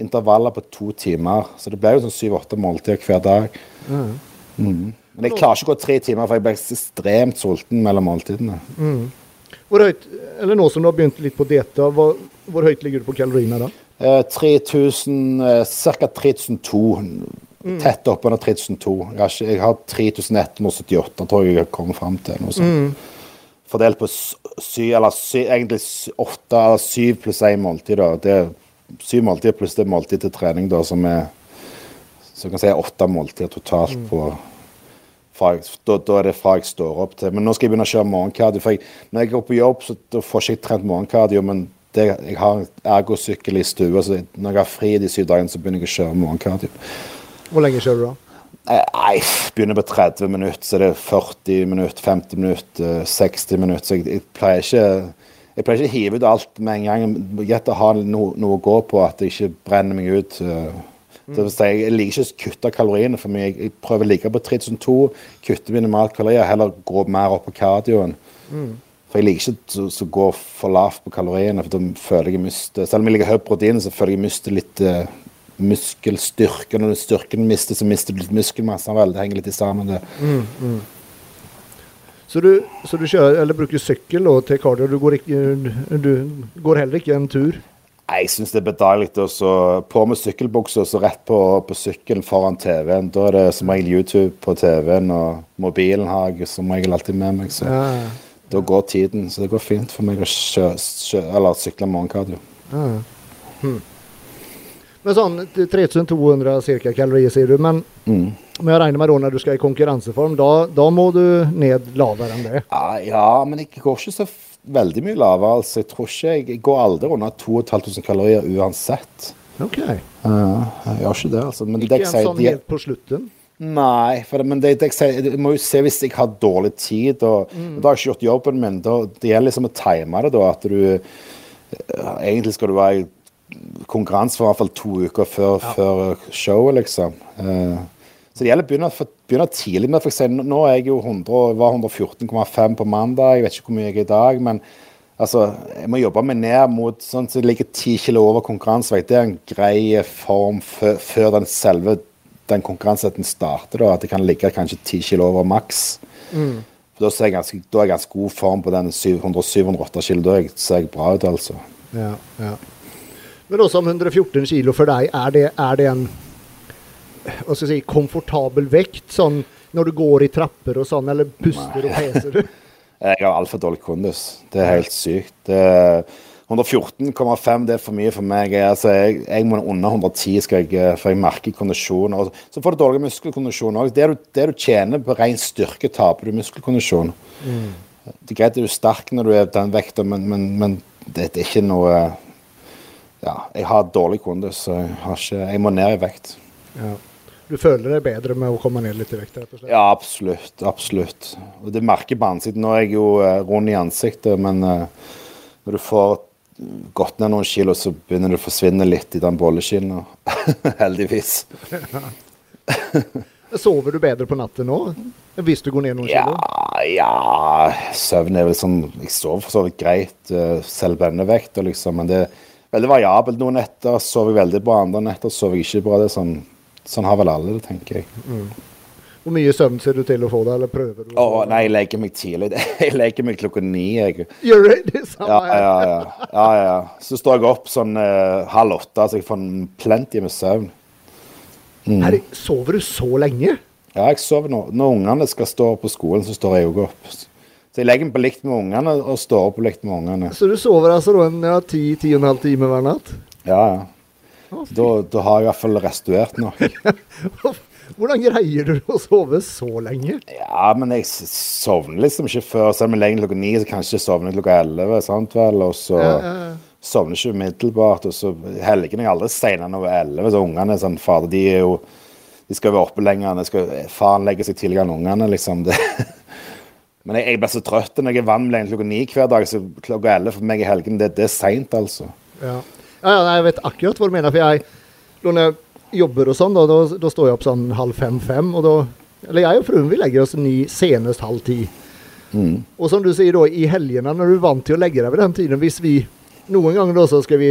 intervaller på to timer. Så det blir jo sånn syv-åtte måltider hver dag. Mm. Men jeg klarer ikke å gå tre timer, for jeg blir ekstremt sulten mellom måltidene. hvor høyt, eller nå som du har begynt litt på dieta, hvor, hvor høyt ligger du på kaloriene da? Eh, 3000, eh, Ca. 3002. Tett oppunder 3200. Jeg har, jeg har 3178, tror jeg jeg har kommet fram til. Noe sånt. Fordelt på syv, eller syv, egentlig åtte eller syv pluss én måltid. da. Det er syv måltider pluss det måltid til trening, da, som er så jeg si åtte måltider totalt på fra jeg, da, da er det fra jeg står opp til Men nå skal jeg begynne å kjøre morgenkardio. For jeg, når jeg går på jobb, så da får ikke trent morgenkardio. Men det, jeg har ergosykkel i stua, så når jeg har fri de syv dagene, så begynner jeg å kjøre morgenkardio. Hvor lenge kjører du da? Eh, Nei, begynner på 30 minutter, så er det 40 minutter, 50 minutter, eh, 60 minutter. Så jeg, jeg pleier ikke jeg pleier ikke å hive ut alt med en gang. Gjett å ha noe, noe å gå på, at jeg ikke brenner meg ut. Det vil jeg liker ikke å kutte kaloriene for mye. Jeg, jeg prøver å ligge på 3002, kutte minimalt kalorier, heller gå mer opp på kardioen. For jeg liker ikke å- gå for lavt på kaloriene, for da føler jeg jeg mister Selv om jeg ligger høyt på protein, så føler jeg jeg mister litt uh, muskelstyrke. Når styrken mister, så mister du litt muskelmasse. Vel, det henger litt sammen, det. Så du, så du kjører, bruker sykkel til cardio, du går, ikke, du går heller ikke en tur? Jeg syns det er bedagelig å på med sykkelbuksa og så rett på, på sykkelen foran TV-en. Da er det som regel YouTube på TV-en, og mobilen har jeg som regel alltid med meg. Så Ja, da går tiden. Så det går fint for meg å kjø, kjø, sykle morgenkardio. ja. Hm. Men sånn 3200 cirka kalorier sier du, men, Mm. men jeg regner med da når du skal i konkurranseform, da, da må du ned lavere enn det? Ja, ja, men jeg går ikke så veldig mye lavere. Altså. Jeg tror ikke jeg, jeg går aldri under 2500 kalorier uansett. Ok. Uh, jeg gjør ikke det, altså. Men det Ikke jeg en sier, sånn helt på slutten? Nei, det, men det, det jeg, sier, jeg må jo se hvis jeg har dårlig tid. Og, Da har jeg ikke gjort jobben min. Da, det gjelder liksom å time det, da. At du eh, Egentlig skal du være konkurranse for i hvert fall to uker før, før showet, liksom. Eh, så det gjelder å begynne, begynne tidlig. med for eksempel, Nå er jeg jo 100, var 114,5 på mandag. Jeg vet ikke hvor mye jeg er i dag. men Altså, jeg må jobbe meg ned mot sånn at jeg ligger ti kilo over konkurransevekt. Det er en grei form før, den selve den konkurranseretten starter. da, At jeg kan ligge kanskje ti kilo over maks. For Da, ser jeg ganske, da er jeg ganske god form på den 700-708 kilo. Da er ser jeg bra ut, altså. Ja, ja. Men også om 114 kilo for deg, er det, er det en hva skal jeg si, komfortabel vekt? Sånn når du går i trapper og sånn, eller puster og peser? Jeg har altfor dårlig kondis. Det er helt sykt. Er 114,5 det er for mye for meg. Altså, jeg, jeg må under 110 skal jeg, for jeg merker kondisjon. Så får du dårlig muskelkondisjon òg. Det, det du tjener på ren styrke, taper du muskelkondisjon. Det er greit at du er sterk når du er den vekta, men, men, men det, det er ikke noe Ja, jeg har dårlig kondis, så jeg, har ikke, jeg må ned i vekt. Ja. Du føler deg bedre med å komme ned litt i vekt? rett og slett? Ja, absolutt. Absolutt. Og det merker på ansiktet. Nå er jeg jo eh, rund i ansiktet, men uh, når du får gått ned noen kilo, så begynner det å forsvinne litt i den bolleskinna. Heldigvis. Sover du bedre på natten nå? Hvis du går ned noen Ja, kilo? ja Søvn er vel sånn Jeg sover for så vidt greit, eh, selv bønnevekt, denne vekta, liksom. Men det er veldig variabelt. Noen netter sover jeg veldig bra, andre netter sover jeg ikke bra. Det er sånn, sånn har vel alle det, tenker jeg. Hvor mye søvn ser du til å få da, eller prøver du? Å, nei, jeg legger meg tidlig. Jeg legger meg klokka ni, jeg. Gjør du det? Samme Ja, her. ja, ja. ja, ja. Så står jeg opp sånn eh, halv åtte, så jeg får en plenty med søvn. Herre, sover du så lenge? Ja, jeg sover nå. når ungene skal stå på skolen, så står jeg òg opp. Så jeg legger meg på likt med ungene og står opp på likt med ungene. Så du sover altså da en ja, ti, ti og en halv time hver natt? Ja, ja. Da, da har jeg i hvert fall restaurert nok. Hvordan greier du å sove så lenge? Ja, men jeg sovner liksom ikke før. Selv om jeg legger klokka ni, så kanskje jeg sovner klokka elleve. sant vel? Og så Ja, ja, ja. sovner ikke umiddelbart. Og så helgene er jeg aldri senere enn over elleve. Så ungene er sånn Fader, de er jo De skal være oppe lenger. De skal, faren legger seg tidligere enn ungene, liksom. Det. Men jeg, jeg blir så trøtt når jeg er varm å klokka ni hver dag. Så klokka elleve for meg i helgen, det, det er seint, altså. Ja. Ja, ja, jeg vet akkurat hva du mener. For jeg, når jeg jobber og sånn, da, da, da står jeg opp sånn halv fem-fem. Og da Eller jeg og fruen vi legger oss ni senest halv ti. Og som du sier da, i helgene, når du er vant til å legge deg ved den tiden Hvis vi Noen ganger da så skal vi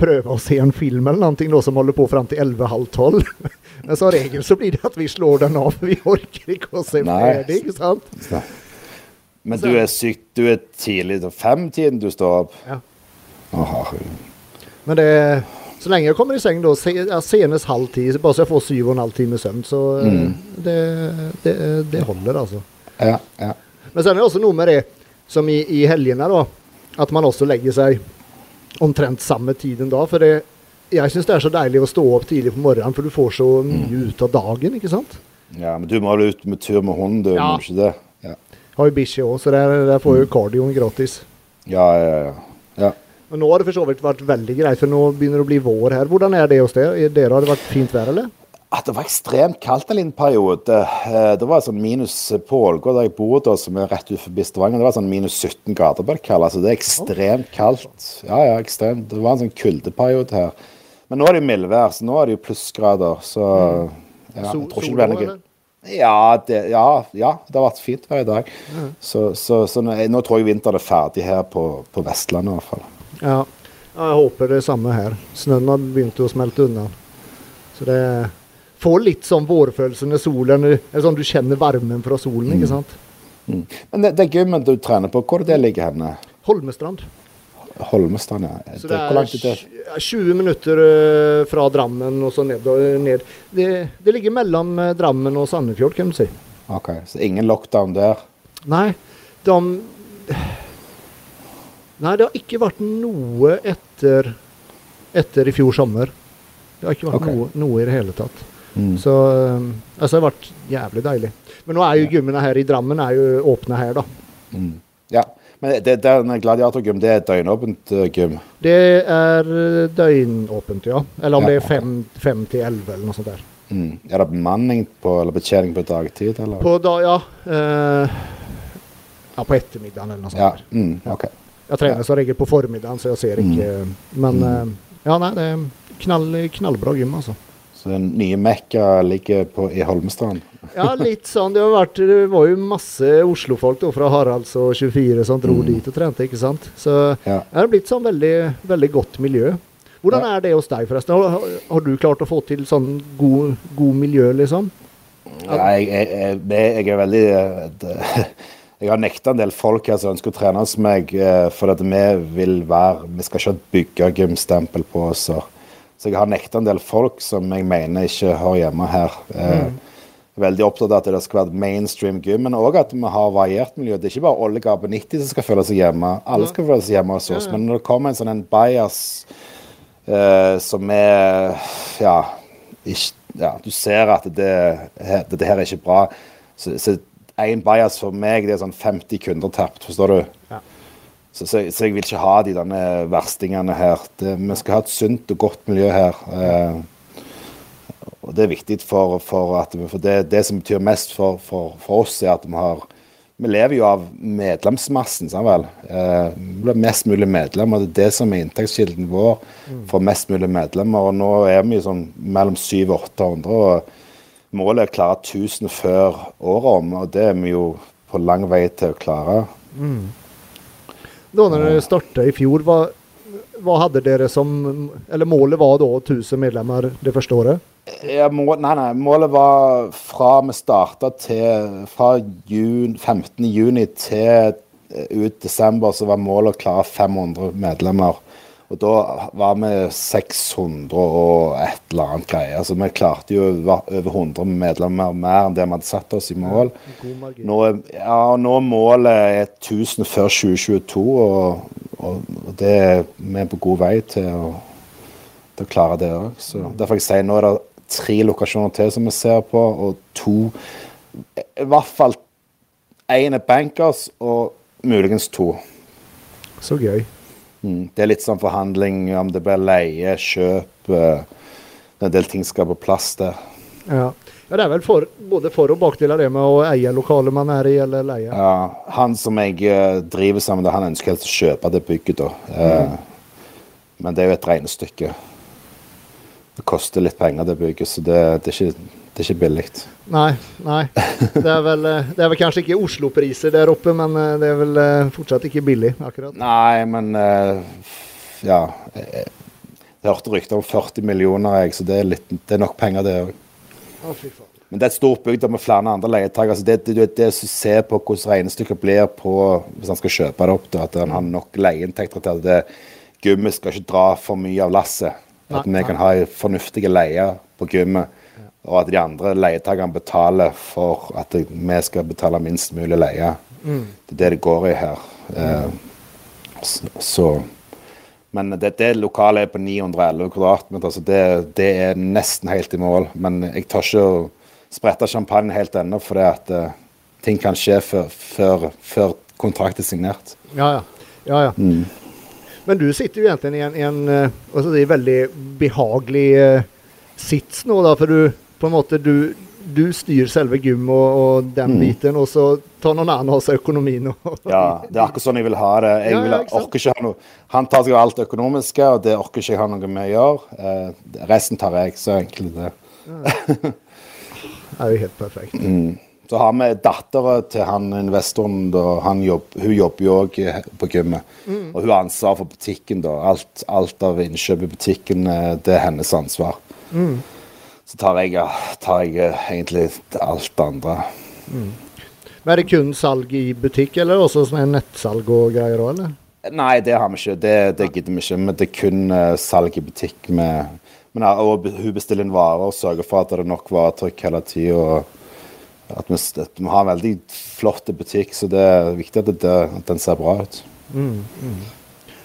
prøve å se en film eller noe da, som holder på fram til elleve-halv tolv. Men som regel så blir det at vi slår den av, for vi orker ikke å se Nei. ferdig. ikke sant? Men du er syk, du er tidlig til fem-tiden du står opp? Ja. Å. Men det så lenge jeg kommer i seng da, senest halv ti, bare så jeg får syv og en halv time søvn, så mm. det, det, det holder, altså. Ja, ja. Men så er det også noe med det som i, i helgene, da. At man også legger seg omtrent samme tiden da. For det, jeg syns det er så deilig å stå opp tidlig på morgenen, for du får så mye ut av dagen, ikke sant? ja, men du må vel ut med tur med hunden, du, Ja. må ikke det? Ja, Har jo bikkje òg, så der, der får jo kardioen gratis. ja, ja. ja. ja. Og nå har det for så vidt vært veldig greit, for nå begynner det å bli vår her. Hvordan er det hos dere? Er dere har det vært fint vær, eller? At det var ekstremt kaldt en liten periode. Eh, Det var sånn minus på Ålgård, der jeg bor, da, som er rett ut forbi Stavanger. Det var sånn minus 17 grader på det kalde. Altså, det er ekstremt kaldt. Ja, ja, ekstremt. Det var en sånn kuldeperiode her. Men nå er det jo mildvær, så nå er det jo plussgrader. Så ja, jeg tror ikke det blir noe? Ja det, ja, ja, det har vært fint i dag. Så, så, så nå, nå tror jeg vinteren er ferdig her på, på Vestlandet i hvert fall. Ja. jeg håper det samme her. Snøen har begynt å smelte unna. Så det får litt sånn vårfølelse når solen eller sånn, Du kjenner varmen fra solen, ikke sant? Mm. Men det, det gymmet du trener på, hvor er det ligger henne? Holmestrand. Holmestrand, ja. Så Det, er, hvor langt det? er 20 minutter eh, fra Drammen og så ned. og ned. Det, det ligger mellom eh, Drammen og Sandefjord, kan du si. Ok, så ingen lockdown der? Nei, de Nei, det har ikke vært noe etter, etter i fjor sommer. Det har ikke vært okay. noe, noe i det hele tatt. Mm. Så eh, altså, det har vært jævlig deilig. Men nå er jo gymmene her i Drammen er jo åpne her, da. Mm. Ja, men det, den gladiatorgym, det er døgnåpent uh, gym? Det er eh, døgnåpent, ja. Eller om Ja, det er fem, fem til elleve, eller noe sånt der. Mm. Er det bemanning på, eller betjening på dagtid, eller? På da, ja. eh, ja, på ettermiddagen eller noe sånt. Ja, mm, okay. Jeg trener som regel på formiddagen, så jeg ser ikke Men eh, ja, nei, det er knall, knallbra gym, altså. Så den nye Mekka ligger på, i Holmestrand? Ja, litt sånn. Det, har vært, det var jo masse Oslo-folk fra Haralds og 24 som dro dit og trente, ikke sant. Så Ja. det har blitt sånn veldig, veldig godt miljø. Hvordan er det hos deg, forresten? Har, har- har du klart å få til sånn god, god miljø, liksom? Ja, jeg, jeg, jeg, er veldig det, Jeg har nekta en del folk her som ønsker å trene hos meg, eh, for at vi vil være Vi skal ikke ha et bygge-gymstempel på oss. Så jeg har nekta en del folk som jeg mener ikke hører hjemme her. Eh, Veldig opptatt av at det skal være mainstream gym, men òg at vi har variert miljø. Det er ikke bare Olle på 90 som skal føle seg hjemme. Alle skal føle seg hjemme hos oss. Men når det kommer en sånn en bias uh, som er ja, ikke, ja, du ser at det, dette her er ikke bra. Så, så en bias for meg, det er sånn 50 kunder tapt, forstår du? Ja. Så, så, så jeg vil ikke ha de denne verstingene her. Det, vi skal ha et sunt og godt miljø her. Eh, og det er viktig for, for at vi- for det, det som betyr mest for, for, for oss, er at vi har vi lever jo av medlemsmassen, sant vel. Eh, vi blir mest mulig medlemmer. Det er det som er inntektskilden vår for mest mulig medlemmer. Og nå er vi sånn mellom 700 og 800. og Målet er å klare 1000 før året om, og det er vi jo på lang vei til å klare. Da når dere startet i fjor, hva, hva hadde dere som Eller målet var da 1000 medlemmer det første året? Ja, må, nei, nei, målet var fra vi starta til Fra jun, 15. juni til eh, ut desember, så var målet å klare 500 medlemmer. Og da var vi 600 og et eller annet greie. Altså vi klarte jo over 100 medlemmer mer enn det vi hadde satt oss i mål. Nå, er- ja, nå er målet 1000 før 2022, og, og og det er vi på god vei til å, til å klare det òg. Derfor jeg sier nå er det tre lokasjoner til som vi ser på, og to I hvert fall én er bankers, og muligens to. Så gøy. Mm. Det er litt sånn forhandling om det blir leie, kjøp eh, En del ting skal på plass der. Ja. Ja, det er vel for, både for- og bakdeler det med å eie lokalet man er i, eller leie. Ja, han som jeg eh, driver sammen med, han ønsker helst å kjøpe det bygget, da. Eh, Men det er jo et regnestykke. Det koster litt penger, det bygget, så det, det, er, ikke, det er ikke billig. Nei, nei. Det er vel, eh, det er vel kanskje ikke Oslo-priser der oppe, men eh, det er vel eh, fortsatt ikke billig, akkurat. Nei, men eh, Ja. Jeg, jeg hørte rykter om 40 millioner, jeg, så det er, litt, det er nok penger, det òg. Å. Men det er et stort bygg med flere andre leietakere. så det, det, det, som ser på hvordan regnestykket blir på hvis han skal kjøpe det opp, da, at han har nok leieinntekter til at det, skal ikke dra for mye av lasset. At vi kan ha fornuftige leier på gummet, og at de andre leietakerne betaler for at vi skal betale minst mulig leie. Det er det det går i her. Eh, så men det, det lokalet er på 911 kvadratmeter, så det, det er nesten helt i mål. Men jeg tør ikke å sprette champagne helt ennå, for det at uh, ting kan skje før, før, før kontrakt er signert. Ja, ja. ja, ja. Men du sitter jo egentlig i en, en eh, altså det er veldig behagelig uh, sits nå, da, for du på en måte du, du styrer selve gym og, og den biten, og så tar noen annen hos seg økonomien. Ja, Det er akkurat sånn jeg vil ha det. Jeg vil, ikke orker ikke ha noe, Han tar seg av alt det økonomiske, og det orker ikke jeg ha noe med å gjøre. Eh, resten tar jeg, så enkelt det. Det er jo helt perfekt. Så har vi dattera til han investoren. Jobb, hun jobber jo òg på gymmet. Og hun har ansvar for butikken. da. Alt, alt av innkjøp i butikken eh, det er hennes ansvar. Så tar jeg, tar jeg eh, egentlig alt det andre. Men er det kun salg i butikk, eller også sånn nettsalg og greier òg, eller? Nei, det har vi ikke. Det, det gidder vi ikke. Men det er kun uh, salg i butikk. Med, men, ja, og hun bestiller inn varer og sørger for at det er nok varetrykk hele tida. At, vi at vi har en veldig flott butikk, så det er viktig at, det, at den ser bra ut.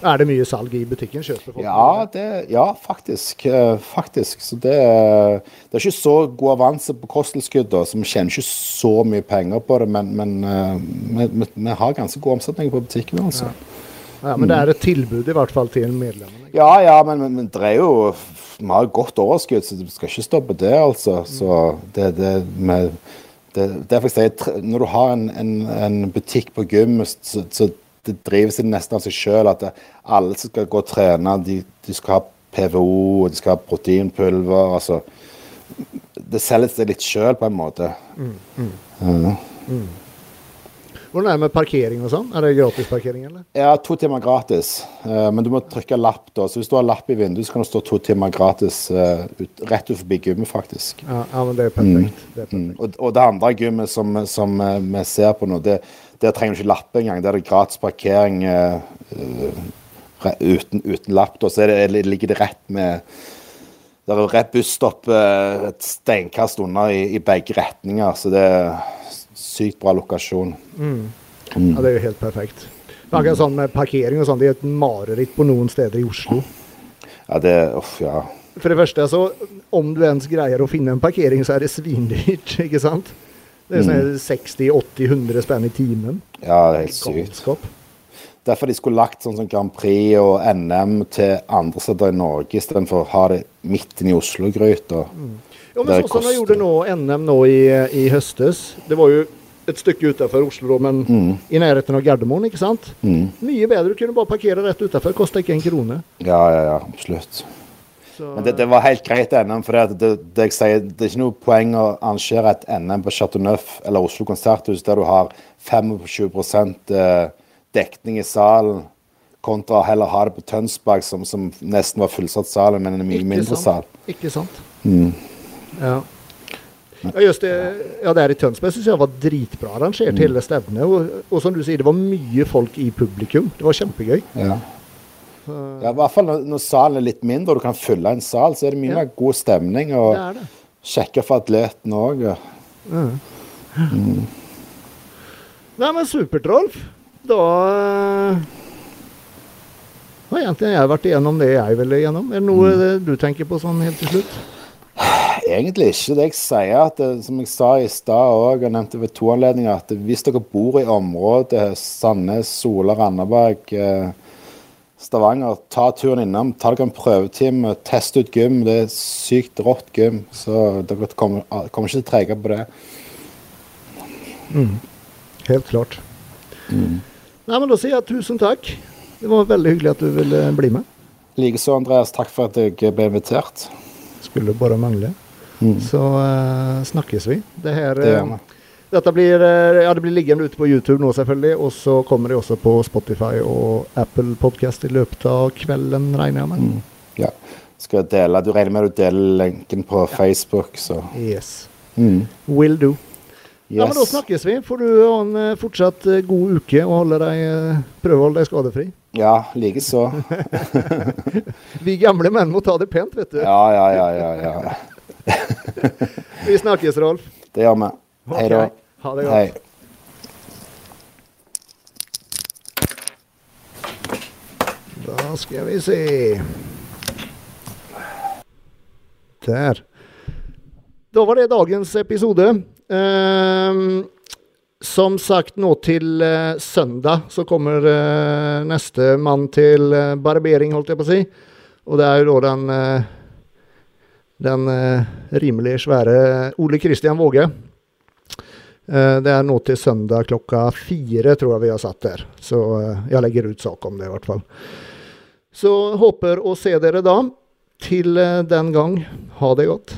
Er det mye salg i butikken? Kjøper folk? Ja, det, ja faktisk. eh, faktisk. Så det, er- det er ikke så god avanse på kosttilskudd, så vi tjener ikke så mye penger på det, men, men eh, vi, vi, vi har ganske god omsetning på butikken. altså. Ja, men det er et tilbud i hvert fall til medlemmene. Ja, ja, men, men, men det er jo Vi har jo godt overskudd, så vi skal ikke stoppe det, altså. Så det, det, med, det, derfor jeg sier, Når du har en, en, en butikk på gym, så, så det driver seg nesten av seg sjøl at alle som skal gå og trene, de, de skal ha PVO, de skal ha proteinpulver. altså Det selger seg litt sjøl, på en måte. Ja. Hvordan er det med parkering og sånn? Er det gratisparkering, eller? Ja, to timer gratis. Eh, men du må trykke lapp, da. Så hvis du har lapp i vinduet, så kan det stå to timer gratis eh, ut, rett ut forbi gymmet, faktisk. Ja, ja men det er perfekt. Det er perfekt. Mm. Og, og det andre gymmet som, som eh, vi ser på nå, det, der trenger du ikke lappe engang. Der er det gratis parkering eh, eh, uten, uten lapp. Da. Så er det, ligger det rett med Det er rett busstopp eh, et steinkast unna i, i begge retninger, så det er sykt bra lokasjon. Ja, det er jo helt perfekt. Det er akkurat sånn med parkering og sånn, det er et mareritt på noen steder i Oslo. Ja, det Uff, ja. For det første, så om du ens greier å finne en parkering, så er det svindyrt, ikke sant? Det er sånn 60-80-100 spenn i timen. Ja, det er helt sykt. Derfor de skulle lagt sånn som Grand Prix og NM til andre steder i Norge, istedenfor å ha det midt inne i Oslo-gryta. Jo, men sånn som de gjorde nå, NM nå i, i høstes, det var jo et stykke utenfor Oslo, men Mm. i nærheten av Gardermoen, ikke sant? Mm. Mye bedre. Du kunne bare parkere rett utenfor. Kosta ikke en krone. Ja, ja, ja, absolutt. Så, Men det, det var helt greit NM, for det, det, det, jeg sier, det er ikke noe poeng å arrangere et NM på Chateau Neuf eller Oslo konserthus der du har 25 eh, dekning i salen, kontra heller ha det på Tønsberg, som, som nesten var fullsatt sal, men en mye Ikke mindre sant. sal. Ikke sant? Mm. Ja. Ja, just det. Ja, der i Tønsberg syns jeg var dritbra arrangert, Mm. hele stevnet. Og, og som du sier, det var mye folk i publikum. Det var kjempegøy. Ja. Ja, I hvert fall når, når salen er litt mindre og du kan fylle en sal, så er det mye Ja. mer god stemning. Og det er det. sjekke for atleten òg. Nei, men supert. Da eh, har egentlig jeg vært igjennom det jeg ville igjennom. Er det noe Mm. eh, du tenker på sånn helt til slutt? Egentlig ikke. Det jeg sier, at det, som jeg sa i stad òg, og nevnte ved to anledninger, at hvis dere bor i området Sandnes, Sola, Randaberg, eh, Stavanger, ta turen innom. Ta dere en prøvetime, test ut gym. Det er sykt rått gym, så dere kommer, kommer ikke til å trege på det. Helt klart. Mm. Nei, men da sier jeg tusen takk. Det var veldig hyggelig at du ville bli med. Likeså, Andreas. Takk for at jeg ble invitert. Skulle bare mangle. Så uh, snakkes vi. Det her Det eh, gjør vi. Dette blir, eh, ja, det blir liggende ute på YouTube nå, selvfølgelig. Og så kommer det også på Spotify og Apple Podcast i løpet av kvelden, regner jeg med. Mm. Ja. Skal dele, Du regner med du deler lenken på Facebook, så Yes. mm. Will do. Ja, men Da snakkes vi. Får du ha en eh, fortsatt eh, god uke og deg, prøve å holde deg skadefri. Ja, likeså. Vi gamle menn må ta det pent, vet du. Ja, ja, ja, ja, ja. Vi snakkes, Rolf. Det gjør vi. Hei da. Ha det godt. Hei. Da skal vi se Der. Da var det dagens episode. Ehm, som sagt, nå til eh, søndag så kommer eh, neste mann til eh, barbering, holdt jeg på å si. Og det er jo da den eh, den eh, rimelig svære Ole Kristian Våge. Eh, det er nå til søndag klokka fire, tror jeg vi har satt der. Så eh, jeg legger ut sak om det, i hvert fall. Så håper å se dere da. Til eh, den gang, ha det godt.